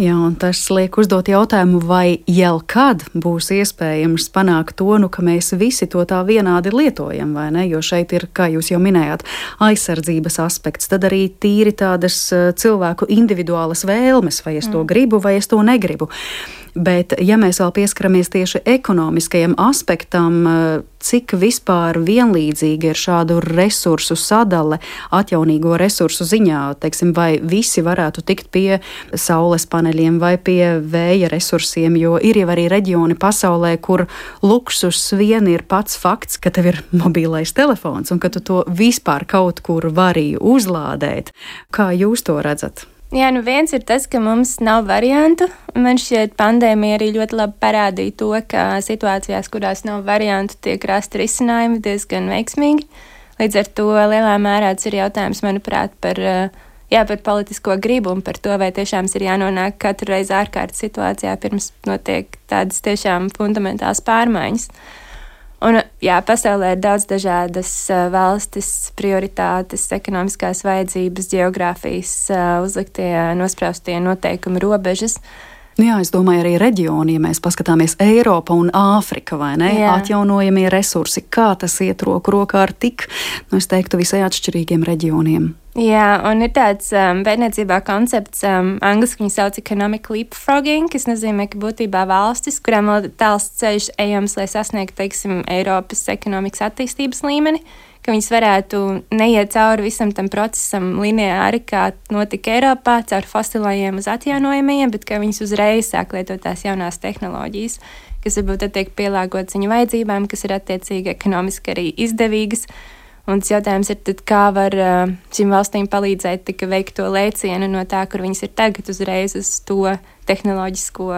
Jā, un tas liek uzdot jautājumu, vai jau kad būs iespējams panākt to, nu, ka mēs visi to tā vienādi lietojam, vai ne? Jo šeit ir, kā jūs jau minējāt, aizsardzības aspekts, tad arī tīri tādas eh, cilvēku individuālas vēlmes, vai es to mm. gribu, vai es to negribu. Bet, ja mēs vēl pieskaramies tieši ekonomiskajam aspektam, eh, cik vispār vienlīdzīga ir šādu resursu sadale atjaunīgo resursu ziņā, teiksim, vai visi varētu tikt pie saules paneļiem vai pie vēja resursiem, jo ir jau arī reģioni pasaulē, kur luksus vien ir pats fakts, ka tev ir mobilais telefons un ka tu to vispār kaut kur vari uzlādēt. Kā jūs to redzat? Jā, nu viens ir tas, ka mums nav variantu. Man šķiet, pandēmija arī ļoti labi parādīja to, ka situācijās, kurās nav variantu, tiek rasti risinājumi diezgan veiksmīgi. Līdz ar to lielā mērā tas ir jautājums, manuprāt, par, jā, par politisko gribu un par to, vai tiešām ir jānonāk katru reizi ārkārtas situācijā, pirms notiek tādas tiešām fundamentālas pārmaiņas. Un, jā, pasaulē ir daudz dažādas valstis, prioritātes, ekonomiskās vajadzības, geogrāfijas, uzliktie, nospraustie noteikumi, robežas. Nu jā, es domāju, arī reģioni, ja mēs paskatāmies Eiropa un Āfrika, vai ne? Jā. Atjaunojamie resursi, kā tas iet roku rokā ar tik, nu, es teiktu, visai atšķirīgiem reģioniem. Jā, un ir tāds um, pētniecībā koncepts, um, angļuiski viņi sauc economic leapfrogging, kas nozīmē, ka būtībā valstis, kurām vēl tāls ceļš ejams, lai sasniegtu, teiksim, Eiropas ekonomikas attīstības līmeni, ka viņas varētu neiet cauri visam tam procesam lineāri, kā notika Eiropā, caur fosilajiem uz atjaunojumiem, bet ka viņas uzreiz sāk lietot tās jaunās tehnoloģijas, kas varbūt tiek pielāgotas viņu vajadzībām, kas ir attiecīgi ekonomiski arī izdevīgas. Un tas jautājums ir, tad, kā var šīm valstīm palīdzēt tika veikt to lēcienu no tā, kur viņas ir tagad, uzreiz uz to tehnoloģisko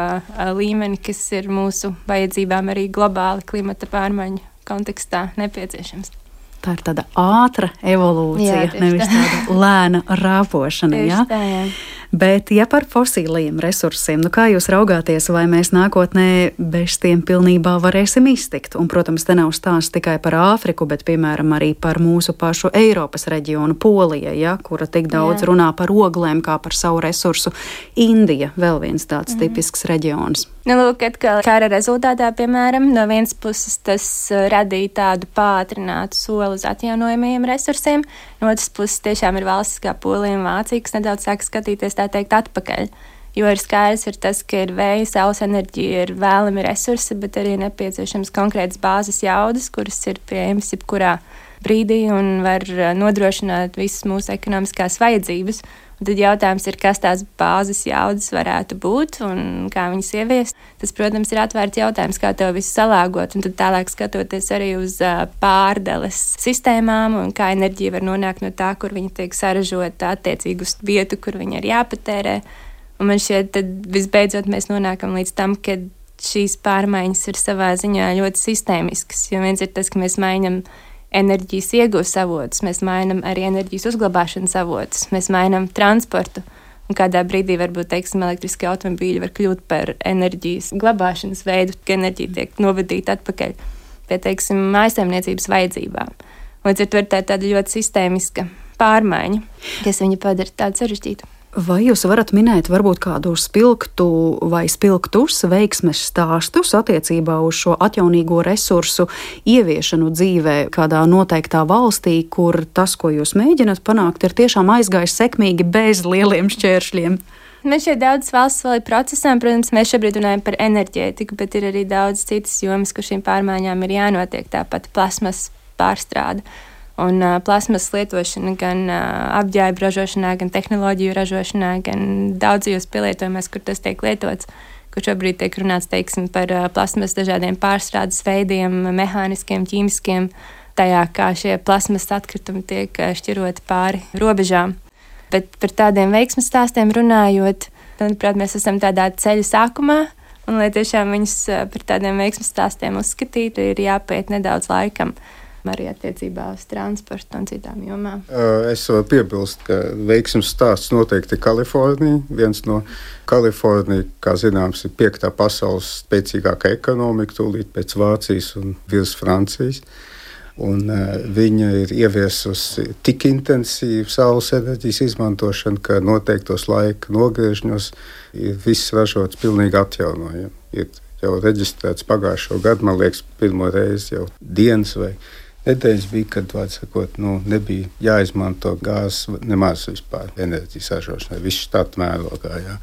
līmeni, kas ir mūsu vajadzībām arī globāli klimata pārmaiņu kontekstā nepieciešams. Tā ir tāda ātra evolūcija, jā, nevis tāda lēna rāpošana. Jā? Tā, jā. Bet, ja par fosiliem resursiem, nu kā jūs raugāties, vai mēs nākotnē bez tiem pilnībā varēsim iztikt? Un, protams, te nav stāsts tikai par Āfriku, bet, piemēram, arī par mūsu pašu Eiropas reģionu, Polija, ja, kura tik daudz Jā. runā par oglēm kā par savu resursu. Indija vēl viens tāds mm. tipisks reģions. Nu, lūk, atkal kara rezultātā, piemēram, no vienas puses tas uh, radīja tādu pātrinātu soli uz atjaunojamajiem resursiem, no otras puses tiešām ir valstis kā Polija un Vācija, kas nedaudz sāk skatīties tā teikt, atpakaļ. Jo ir skaidrs, ir tas, ka ir vēja, saules enerģija, ir vēlami resursi, bet arī nepieciešams konkrētas bāzes jaudas, kuras ir pieejamas jebkurā brīdī un var uh, nodrošināt visas mūsu ekonomiskās vajadzības. Tad jautājums ir, kas tās bāzes jaudas varētu būt un kā viņas ieviest. Tas, protams, ir atvērts jautājums, kā to visu salāgot. Un tad tālāk skatoties arī uz pārdales sistēmām un kā enerģija var nonākt no tā, kur viņa tiek saražota attiecīgi uz vietu, kur viņa ir jāpatērē. Un man šķiet, tad visbeidzot mēs nonākam līdz tam, ka šīs pārmaiņas ir savā ziņā ļoti sistēmiskas. Jo viens ir tas, ka mēs mainām enerģijas iegūs avotus, mēs mainām arī enerģijas uzglabāšanas avotus, mēs mainām transportu. Un kādā brīdī varbūt teiksim, elektriskie automobīļi var kļūt par enerģijas glabāšanas veidu, ka enerģija tiek novadīta atpakaļ pie teiksim, mājsaimniecības vajadzībām. Līdz ar to ir tā tāda ļoti sistēmiska pārmaiņa, kas viņu padara tādu sarežģītu. Vai jūs varat minēt varbūt kādu spilgtu vai spilgtus veiksmes stāstus attiecībā uz šo atjaunīgo resursu ieviešanu dzīvē kādā noteiktā valstī, kur tas, ko jūs mēģināt panākt, ir tiešām aizgājis sekmīgi bez lieliem šķēršļiem? Mēs šeit daudz valsts vēl ir procesā, protams, mēs šobrīd runājam par enerģētiku, bet ir arī daudz citas jomas, kur šīm pārmaiņām ir jānotiek, tāpat plasmas pārstrāde. Un uh, plasmas lietošana gan uh, apģērba ražošanā, gan tehnoloģiju ražošanā, gan daudzajos pielietojumos, kur tas tiek lietots, kur šobrīd tiek runāts teiksim, par uh, plasmas dažādiem pārstrādes veidiem, mehāniskiem, ķīmiskiem, tajā kā šie plasmas atkritumi tiek uh, šķiroti pāri robežām. Bet par tādiem veiksmes stāstiem runājot, manuprāt, mēs esam tādā ceļa sākumā. Un, lai tiešām viņus par tādiem veiksmju stāstiem uzskatītu, ir jāpēt nedaudz laikam. Arī attiecībā uz transportu un citām jomām. Es varu piebilst, ka veiksmes stāsts noteikti ir Kalifornija. Viens no Kalifornijas, kā zināms, ir piektā pasaules spēcīgākā ekonomika, tūlīt pēc Vācijas un virs Francijas. Un, uh, viņa ir ieviesusi tik intensīvu saules enerģijas izmantošanu, ka noteiktos laika nogriežņos ir viss ražots pilnīgi atjaunojami. Ir jau reģistrēts pagājušo gadu, man liekas, pirmo reizi jau dienas vai nedēļas bija, kad sakot, nu, nebija jāizmanto gāzes nemaz vispār enerģijas ražošanai, viss štāta mērogā. Jā.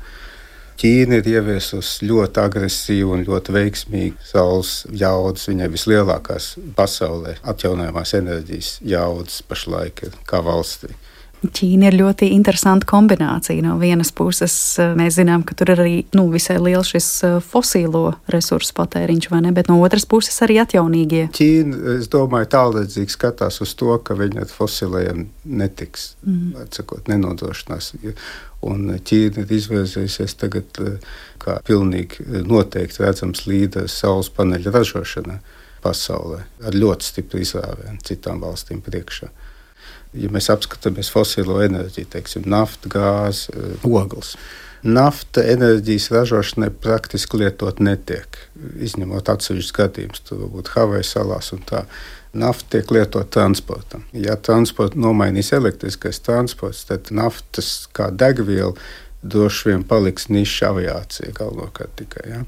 Ķīna ir ieviesusi ļoti agresīvu un ļoti veiksmīgu saules jaudas. Viņai vislielākās pasaulē atjaunojamās enerģijas jaudas pašlaik ir kā valstī. Ķīna ir ļoti interesanta kombinācija. No vienas puses, eh, mēs zinām, ka tur ir arī nu, visai liels šis eh, fosīlo resursu patēriņš, vai ne? Bet no otras puses, arī atjaunīgie. Ķīna, es domāju, tālredzīgi skatās uz to, ka viņa ar fosiliem netiks, mm. atsakot, nenodrošinās. Un Ķīna ir izvēlējusies tagad eh, kā pilnīgi noteikti redzams līderis saules paneļa ražošanā pasaulē ar ļoti stipru izrāvienu citām valstīm priekšā ja mēs apskatāmies fosilo enerģiju, teiksim, naftu, gāzi, eh, ogles. Nafta enerģijas ražošanai praktiski lietot netiek, izņemot atsevišķus gadījumus, varbūt Havaju salās un tā. Nafta tiek lietota transportam. Ja transporta nomainīs elektriskais transports, tad naftas kā degviela droši vien paliks niša aviācija galvenokārt tikai. Ja?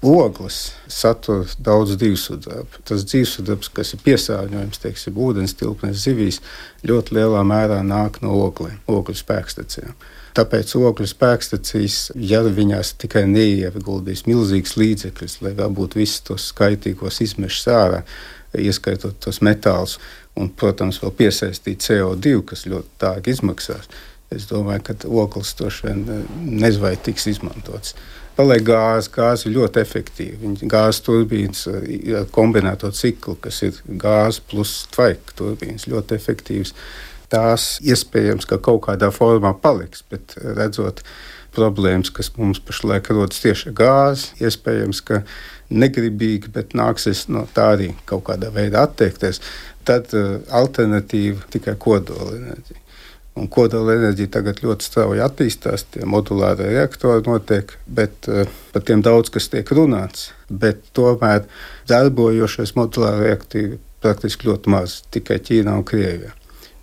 Ogles satur daudz dzīvesudraba. Tas dzīvesudrabs, kas ir piesārņojums, teiksim, ūdens tilpnes zivīs, ļoti lielā mērā nāk no ogliem, ogļu spēkstacijām. Tāpēc ogļu spēkstacijas, ja viņās tikai neieguldīs milzīgs līdzekļus, lai dabūtu visus tos skaitīgos izmešus ārā, ieskaitot tos metālus, un, protams, vēl piesaistīt CO2, kas ļoti dārgi izmaksās, es domāju, ka ogles droši vien eh, nezvai tiks izmantots paliek gāze. Gāze ir ļoti efektīva. Gāzes turbīnas ar kombinēto ciklu, kas ir gāze plus tvaika turbīnas, ļoti efektīvas. Tās iespējams, ka kaut kādā formā paliks, bet redzot problēmas, kas mums pašlaik rodas tieši ar gāzi, iespējams, ka negribīgi, bet nāksies no tā arī kaut kādā veidā atteikties. Tad uh, alternatīva tikai kodola enerģija. Un kodola enerģija tagad ļoti strauji attīstās, tie modulārie reaktori notiek, bet uh, par tiem daudz kas tiek runāts. Bet tomēr darbojošais modulārie reaktori praktiski ļoti maz, tikai Ķīnā un Krievijā.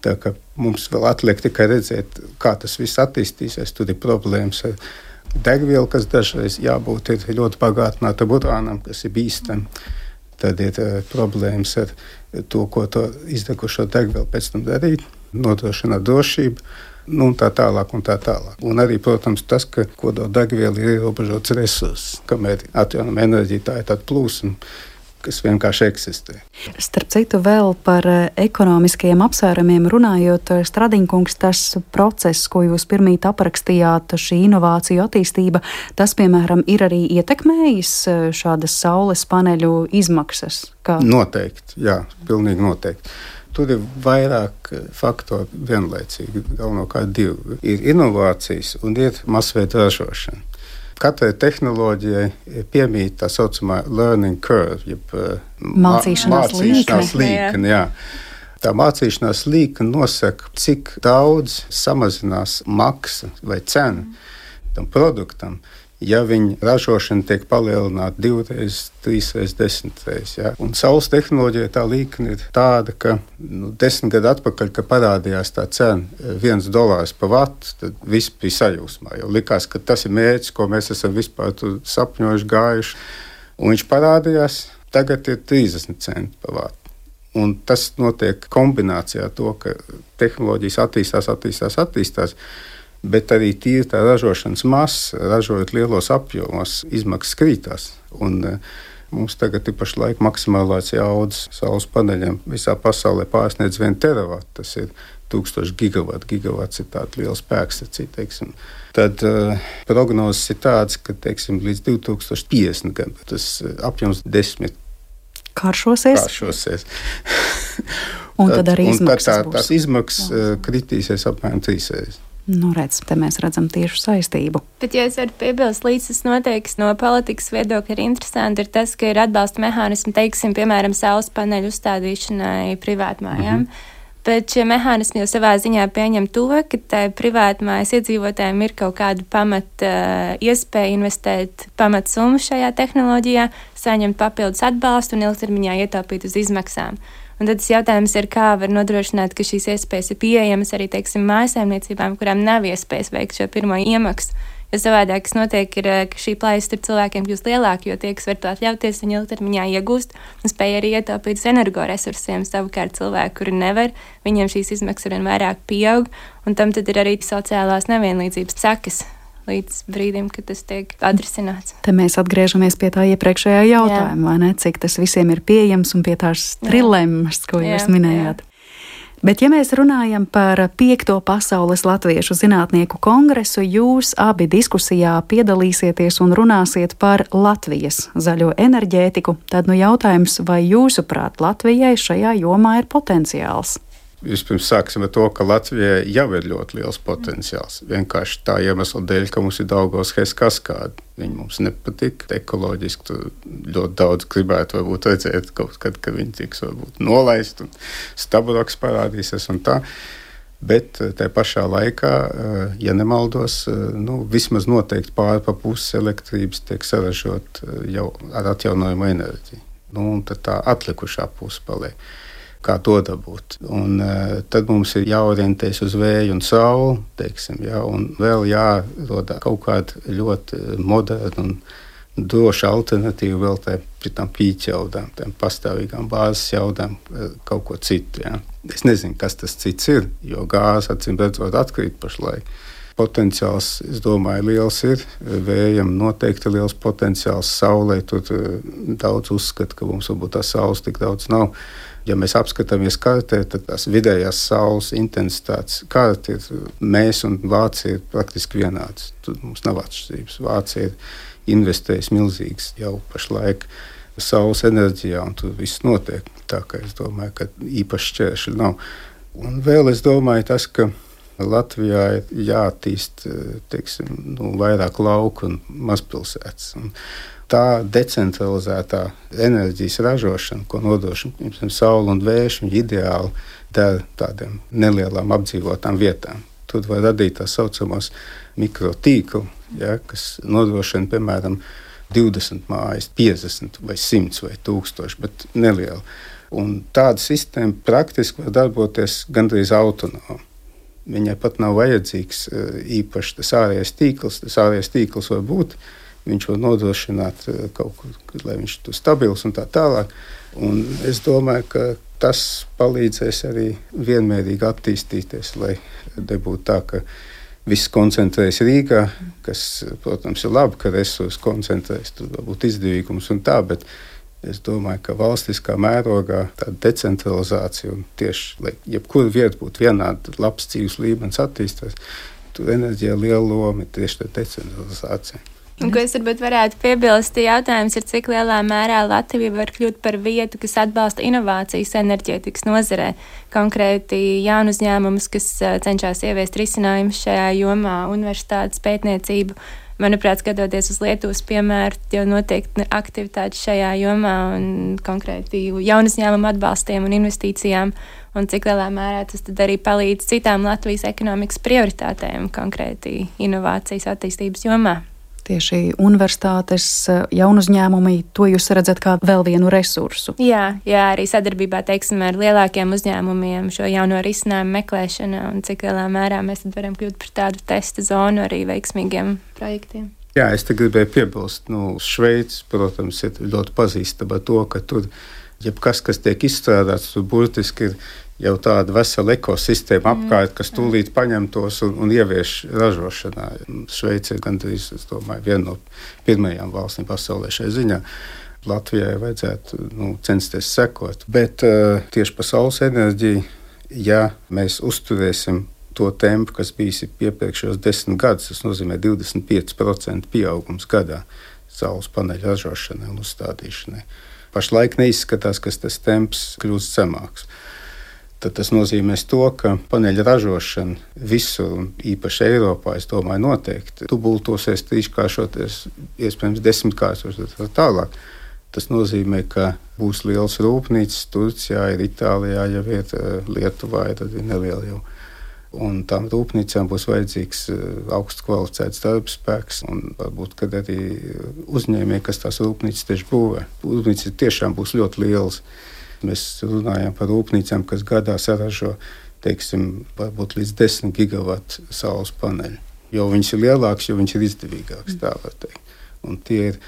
Tā kā mums vēl atliek tikai redzēt, kā tas viss attīstīsies. Tur ir problēmas ar degvielu, kas dažreiz jābūt ļoti bagātināta urānam, kas ir bīstami. Tad ir uh, problēmas ar to, ko to izdegušo degvielu pēc tam darīt nodrošināt drošību. Nu, un tā tālāk, un tā tālāk. Un arī, protams, tas, ka kodoldegviela ir ierobežots resurss, kamēr atjaunojama enerģija tā ir tāda plūsma kas vienkārši eksistē. Starp citu, vēl par eh, ekonomiskajiem apsvērumiem runājot, eh, Stradiņkungs, tas process, ko jūs pirmīt aprakstījāt, šī inovāciju attīstība, tas, piemēram, ir arī ietekmējis eh, šādas saules paneļu izmaksas? Kā? Noteikti, jā, pilnīgi noteikti. Tur ir vairāk faktori vienlaicīgi. Galvenokārt divi. Ir inovācijas un ir masveida ražošana. Katrai tehnoloģijai piemīt tā saucamā learning curve, jeb uh, mācīšanās, mācīšanās līkne. Jā. Tā mācīšanās līnija nosaka, cik daudz samazinās maksa vai cena tam produktam, ja viņa ražošana tiek palielināta divreiz, trīsreiz, desmitreiz. Ja? Un saules tehnoloģija tā līnija ir tāda, ka nu, desmit gadu atpakaļ, kad parādījās tā cena, viens dolārs par vatu, tad viss bija sajūsmā. Jau likās, ka tas ir mērķis, ko mēs esam vispār sapņojuši, gājuši. Un viņš parādījās, tagad ir 30 centi par vatu. Un tas notiek kombinācijā ar to, ka tehnoloģijas attīstās, attīstās, attīstās bet arī tīri tā ražošanas masa, ražojot lielos apjomos, izmaksas krītās. Un, e, Mums tagad ir pašlaik maksimālās jaudas saules paneļiem visā pasaulē pārsniedz 1 teravatu. Tas ir 1000 gigawatu. Gigawats ir tāds liels spēkstacija. Tad uh, prognozes ir tādas, ka teiksim, līdz 2050 gadam tas e, apjoms desmit karšosies. karšosies. un tad arī izmaksas. Tad tā, tās izmaksas uh, kritīsies apmēram trīsreiz Nu, redz, te mēs redzam tiešu saistību. Bet, ja es varu piebilst, līdz tas noteikti no politikas viedokļa ir interesanti, ir tas, ka ir atbalsta mehānismi, teiksim, piemēram, saules paneļu uzstādīšanai privātmājām. Mm -hmm. Bet šie mehānismi jau savā ziņā pieņem to, ka privātmājas iedzīvotājiem ir kaut kāda pamata uh, iespēja investēt pamatsummu šajā tehnoloģijā, saņemt papildus atbalstu un ilgtermiņā ietaupīt uz izmaksām. Un tad tas jautājums ir, kā var nodrošināt, ka šīs iespējas ir pieejamas arī, teiksim, mājasēmniecībām, kurām nav iespējas veikt šo pirmo iemaksu. Jo savādāk, kas notiek, ir, ka šī plājas starp cilvēkiem kļūst lielāka, jo tie, kas var to atļauties, viņi ilgtermiņā iegūst un spēj arī ietaupīt uz energoresursiem. Savukārt cilvēki, kuri nevar, viņiem šīs izmaksas arvien vairāk pieaug, un tam tad ir arī sociālās nevienlīdzības sekas līdz brīdim, kad tas tiek atrisināts. Te mēs atgriežamies pie tā iepriekšējā jautājuma, ne, cik tas visiem ir pieejams un pie tās trilemmas, ko jā, jūs minējāt. Jā. Bet, ja mēs runājam par piekto pasaules latviešu zinātnieku kongresu, jūs abi diskusijā piedalīsieties un runāsiet par Latvijas zaļo enerģētiku, tad nu jautājums, vai jūsuprāt Latvijai šajā jomā ir potenciāls? Vispirms sāksim ar to, ka Latvijai jau ir ļoti liels potenciāls. Vienkārši tā iemesla dēļ, ka mums ir Daugos Hess kaskādi. Viņi mums nepatīk ekoloģiski. Tu ļoti daudz gribētu varbūt redzēt kaut kad, kad viņi tiks varbūt nolaist un stabroks parādīsies un tā. Bet eh, tajā pašā laikā, eh, ja nemaldos, eh, nu, vismaz noteikti pāri pa pusi elektrības tiek saražot jau ar atjaunojumu enerģiju. Nu, un tad tā atlikušā puse paliek kā to dabūt. Un, uh, tad mums ir jāorientējas uz vēju un sauli, teiksim, ja, un vēl jārod kaut kāda ļoti moderna un droša alternatīva vēl tādām pīķaudām, tādām pastāvīgām bāzes jaudām, e, kaut ko citu. Ja. Es nezinu, kas tas cits ir, jo gāze acīm redzot atkrīt pašlaik. Potenciāls, es domāju, liels ir. Vējam noteikti liels potenciāls. Saulē tur e, daudz uzskata, ka mums varbūt tā saules tik daudz nav. Ja mēs apskatāmies kartē, tad tās vidējās saules intensitātes karte ir mēs un Vācija ir praktiski vienādas. Tur mums nav atšķirības. Vācija ir investējusi milzīgas jau pašlaik saules enerģijā, un tur viss notiek. Tā kā es domāju, ka īpaši šķēršļi nav. Un vēl es domāju, tas, ka Latvijā ir jāattīst teiksim, nu, vairāk lauku un mazpilsētas. Un tā decentralizētā enerģijas ražošana, ko nodrošina saule un vējš, ir ideāli der tādām nelielām apdzīvotām vietām. Tur var radīt tā saucamos mikrotīklu, ja, kas nodrošina piemēram 20 mājas, 50 vai 100 vai 1000, bet neliela. Un tāda sistēma praktiski var darboties gandrīz autonomi. Viņai pat nav vajadzīgs eh, īpaši tas ārējais tīkls. Tas ārējais tīkls var būt viņš var nodrošināt eh, kaut ko, lai viņš tur stabils un tā tālāk. Un es domāju, ka tas palīdzēs arī vienmērīgi attīstīties, lai nebūtu tā, ka viss koncentrējas Rīgā, kas, protams, ir labi, ka resursi koncentrējas, tur var būt izdevīgums un tā, bet es domāju, ka valstiskā mērogā tāda decentralizācija un tieši, lai jebkura vieta būtu vienāda, labs dzīves līmenis attīstās, tur enerģija liela loma ir tieši tā decentralizācija. Un, ko es varbūt varētu piebilst, jautājums ir, cik lielā mērā Latvija var kļūt par vietu, kas atbalsta inovācijas enerģētikas nozarē. Konkrēti jaunu uzņēmumus, kas cenšas ieviest risinājumus šajā jomā, universitātes pētniecību. Manuprāt, skatoties uz Lietuvas piemēru, jau noteikti aktivitātes šajā jomā un konkrēti jaunu uzņēmumu atbalstiem un investīcijām, un cik lielā mērā tas arī palīdz citām Latvijas ekonomikas prioritātēm, konkrēti inovācijas attīstības jomā tieši universitātes, eh, jaunu uzņēmumi, to jūs redzat kā vēl vienu resursu. Jā, jā arī sadarbībā teiksim, ar lielākiem uzņēmumiem šo jauno risinājumu meklēšana un cik lielā mērā mēs varam kļūt par tādu testa zonu arī veiksmīgiem projektiem. Jā, es te gribēju piebilst, nu, Šveice, protams, ir ļoti pazīstama ar to, ka tur jebkas, kas tiek izstrādāts, tur burtiski ir jau tāda vesela ekosistēma apkārt, kas tūlīt paņem tos un, un ievieš ražošanā. Šveice ir gandrīz domāju, viena no pirmajām valstīm pasaulē šai ziņā. Latvijai vajadzētu nu, censties sekot. Bet uh, tieši par saules enerģiju, ja mēs uzturēsim to tempu, kas bijis iepriekšējos desmit gadus, tas nozīmē 25% pieaugums gadā saules paneļu ražošanai un uzstādīšanai. Pašlaik neizskatās, ka tas temps kļūst zemāks. Tad tas nozīmēs to, ka paneļa ražošana visur, un īpaši Eiropā, domāju, noteikti dubultosies, trīskāršoties, iespējams, desmitkāršoties un tā tālāk. Tas nozīmē, ka būs liels rūpnīcas, Turcijā, ir Itālijā, jau ir eh, Lietuvā, tad ir neliela jau. Un tām rūpnīcām būs vajadzīgs eh, augstu kvalificēts darbspēks, un varbūt arī uzņēmēji, kas tās rūpnīcas tieši būvē. Rūpnīcas tiešām būs ļoti lielas. Mēs runājam par rūpnīcām, kas gadā saražo teiksim, varbūt līdz 10 gigawatu saules paneļu. Jo viņas ir lielākas, jo viņas ir izdevīgākas. Tā var teikt. Un tie ir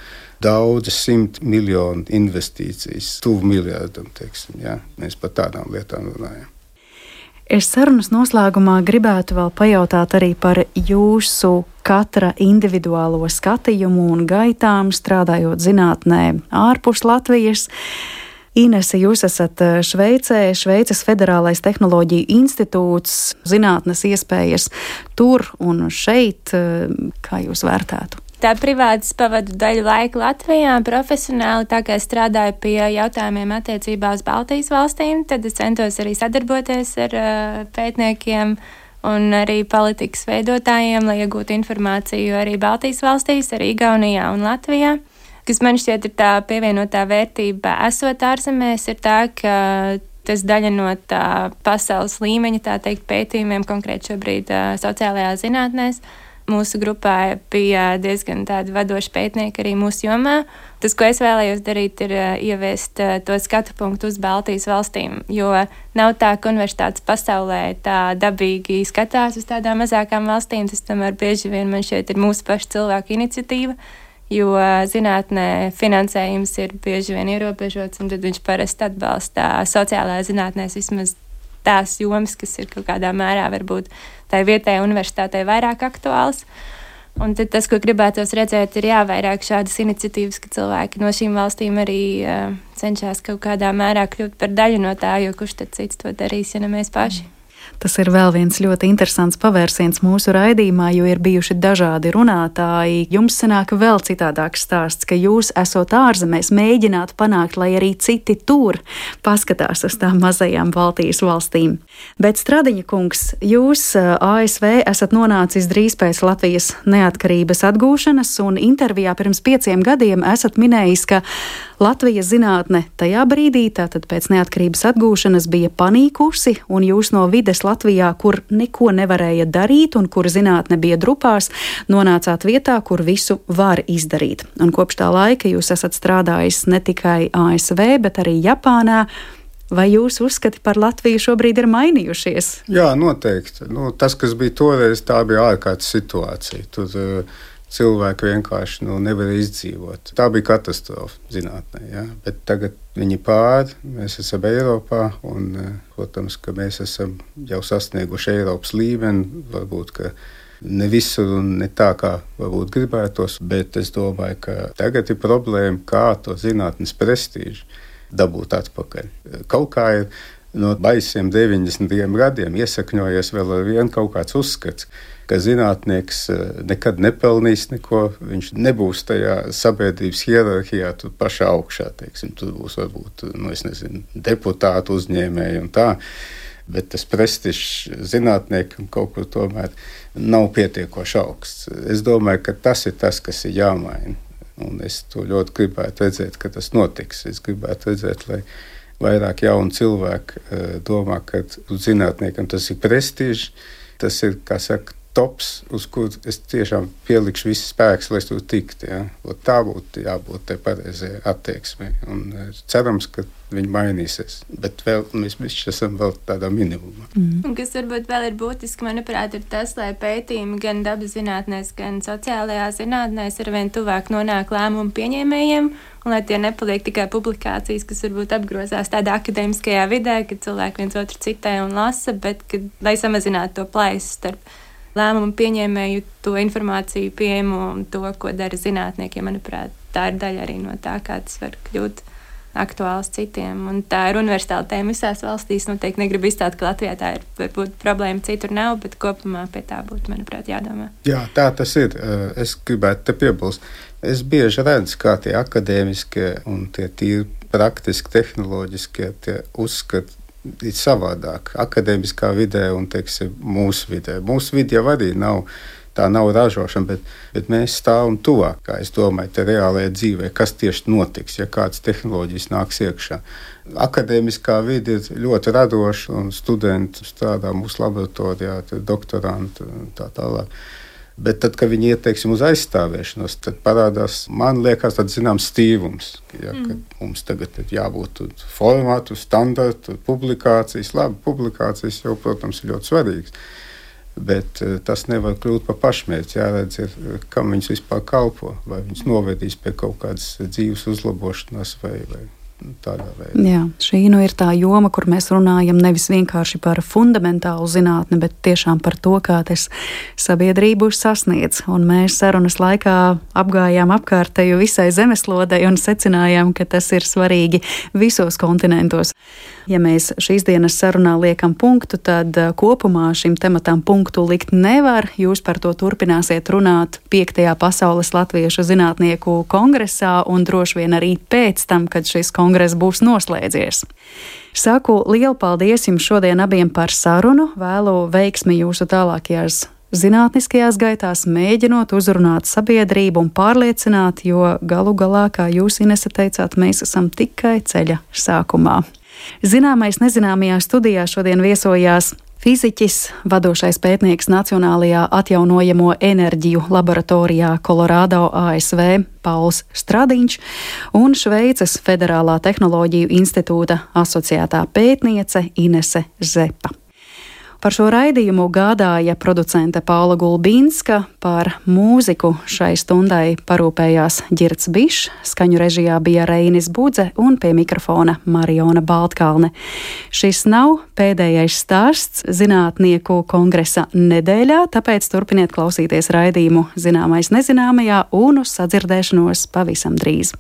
daudzi simti miljonu investīcijas, tuvu miljardam. Teiksim, ja? Mēs par tādām lietām runājam. Es sarunas noslēgumā gribētu vēl pajautāt arī par jūsu katra individuālo skatījumu un gaitām, strādājot zinātnē ārpus Latvijas. Inese, jūs esat eh, Šveicē, Šveices Federālais Tehnoloģiju institūts, zinātnes iespējas tur un šeit. Eh, kā jūs vērtētu? Tā privāti pavadu daļu laika Latvijā, profesionāli, tā kā strādāju pie jautājumiem attiecībā uz Baltijas valstīm, tad es centos arī sadarboties ar uh, pētniekiem un arī politikas veidotājiem, lai iegūtu informāciju arī Baltijas valstīs, arī Igaunijā un Latvijā kas man šķiet ir tā pievienotā vērtība esot ārzemēs, ir tā, ka tas daļa no tā pasaules līmeņa, tā teikt, pētījumiem konkrēti šobrīd sociālajās zinātnēs. Mūsu grupā bija diezgan tādi vadoši pētnieki arī mūsu jomā. Tas, ko es vēlējos darīt, ir ieviest to skatu punktu uz Baltijas valstīm, jo nav tā, ka universitātes pasaulē tā dabīgi skatās uz tādām mazākām valstīm. Tas tomēr bieži vien man šķiet ir mūsu pašu cilvēku iniciatīva jo zinātnē finansējums ir bieži vien ierobežots, un tad viņš parasti atbalsta sociālajā zinātnē vismaz tās jomas, kas ir kaut kādā mērā varbūt tai vietējai universitātei vairāk aktuāls. Un tad tas, ko gribētos redzēt, ir jā, vairāk šādas iniciatīvas, ka cilvēki no šīm valstīm arī uh, cenšas kaut kādā mērā kļūt par daļu no tā, jo kurš tad cits to darīs, ja ne mēs paši. Mm. Tas ir vēl viens ļoti interesants pavērsiens mūsu raidījumā, jo ir bijuši dažādi runātāji. Jums sanāk vēl citādāks stāsts, ka jūs esot ārzemēs, mēģināt panākt, lai arī citi tur paskatās uz tām mazajām Baltijas valstīm. Bet Stradiņa kungs, jūs ASV esat nonācis drīz pēc Latvijas neatkarības atgūšanas, un intervijā pirms pieciem gadiem esat minējis, ka Latvijas zinātne tajā brīdī, tātad pēc neatkarības atgūšanas, bija panīkusi, un jūs no vides Latvijā, kur neko nevarēja darīt un kur zinātne bija drupās, nonācāt vietā, kur visu var izdarīt. Un kopš tā laika jūs esat strādājis ne tikai ASV, bet arī Japānā. Vai jūsu uzskati par Latviju šobrīd ir mainījušies? Jā, noteikti. Nu, tas, kas bija toreiz, tā bija ārkārtas situācija. Tur, uh, cilvēki vienkārši nu, nevarēja izdzīvot. Tā bija katastrofa zinātnē. Ja? Bet tagad viņi pāri, mēs esam Eiropā, un, eh, protams, ka mēs esam jau sasnieguši Eiropas līmeni. Varbūt, Ne visur un ne tā, kā varbūt gribētos, bet es domāju, ka tagad ir problēma, kā to zinātnes prestižu dabūt atpakaļ. Kaut kā ir no baisiem 90. gadiem iesakņojies vēl ar vienu kaut kāds uzskats, ka zinātnieks eh, nekad nepelnīs neko. Viņš nebūs tajā sabiedrības hierarhijā, tur pašā augšā. Teiksim, tur būs varbūt nu, nezinu, deputātu uzņēmēji un tā. Bet tas prestižs zinātniekam kaut kur tomēr nav pietiekoši augsts. Es domāju, ka tas ir tas, kas ir jāmaina. Un es to ļoti gribētu redzēt, ka tas notiks. Es gribētu redzēt, lai vairāk jaunu cilvēku eh, domā, ka zinātniekam tas ir prestižs. Tas ir, saka, tops, uz kuru es tiešām pielikšu visu spēku, lai tur tiktu. Ja? Tā būtu jābūt tai pareizai attieksmei. Un e, cerams, ka viņi mainīsies. Bet vēl, mēs visi esam vēl tādā minimumā. Mm. Un kas varbūt vēl ir būtiski, manuprāt, ir tas, lai pētījumi gan dabas zinātnēs, gan sociālajā zinātnēs ar vien tuvāk nonāk lēmumu pieņēmējiem. Un lai tie nepaliek tikai publikācijas, kas varbūt apgrozās tādā akadēmiskajā vidē, kad cilvēki viens otru citē un lasa, bet kad, lai samazinātu to plaisu starp lēmumu pieņēmēju to informāciju pieejamu un to, ko dara zinātnieki. Manuprāt, tā ir daļa arī no tā, kā tas var kļūt aktuāls citiem. Un tā ir universāla tēma visās valstīs. Noteikti negribu izstāstīt, ka Latvijā tā ir varbūt problēma, citur nav, bet kopumā pie tā būtu, manuprāt, jādomā. Jā, tā tas ir. Es gribētu te piebilst. Es bieži redzu, kā tie akadēmiskie un tie tīri praktiski tehnoloģiskie uzskati ir savādāk. Akademiskā vidē un teiksim, mūsu vidē. Mūsu vidē jau arī nav. Tā nav ražošana, bet, bet mēs stāvam tuvāk, kā es domāju, te reālajā dzīvē, kas tieši notiks, ja kādas tehnoloģijas nāks iekšā. Akademiskā vide ir ļoti radoša, un studenti strādā mūsu laboratorijā, doktoranti un tā tālāk. Bet tad, kad viņi iet teiksim, uz aizstāvēšanos, tad parādās, man liekas, tāds zināms stīvums. Ja, mm. Mums tagad ir jābūt formātu, standartu, publikācijas. Labi, publikācijas jau, protams, ir ļoti svarīgas. Bet uh, tas nevar kļūt par pašmērķi. Jāredz, ir, kam viņas vispār kalpo. Vai viņas novedīs pie kaut kādas dzīves uzlabošanās vai, vai tādā veidā. Jā, šī nu ir tā joma, kur mēs runājam nevis vienkārši par fundamentālu zinātni, bet tiešām par to, kā tas sabiedrību sasniedz. Un mēs sarunas laikā apgājām apkārtēju visai zemeslodei un secinājām, ka tas ir svarīgi visos kontinentos. Ja mēs šīs dienas sarunā liekam punktu, tad eh, kopumā šim tematam punktu likt nevar. Jūs par to turpināsiet runāt 5. pasaules latviešu zinātnieku kongresā un droši vien arī pēc tam, kad šis kongress būs noslēdzies. Saku lielu paldies jums šodien abiem par sarunu, vēlu veiksmi jūsu tālākajās zinātniskajās gaitās, mēģinot uzrunāt sabiedrību un pārliecināt, jo galu galā, kā jūs Inese teicāt, mēs esam tikai ceļa sākumā. Zināmais nezināmajā studijā šodien viesojās Fiziķis, vadošais pētnieks Nacionālajā atjaunojamo enerģiju laboratorijā Kolorādo ASV Pauls Stradiņš un Šveices Federālā tehnoloģiju institūta asociētā pētniece Inese Zepa. Par šo raidījumu gādāja producente Paula Gulbīnska, par mūziku šai stundai parūpējās Girts Bišs, skaņu režijā bija Reinis Budze un pie mikrofona Mariona Baltkalne. Šis nav pēdējais stāsts zinātnieku kongresa nedēļā, tāpēc turpiniet klausīties raidījumu Zināmais nezināmajā un uz sadzirdēšanos pavisam drīz.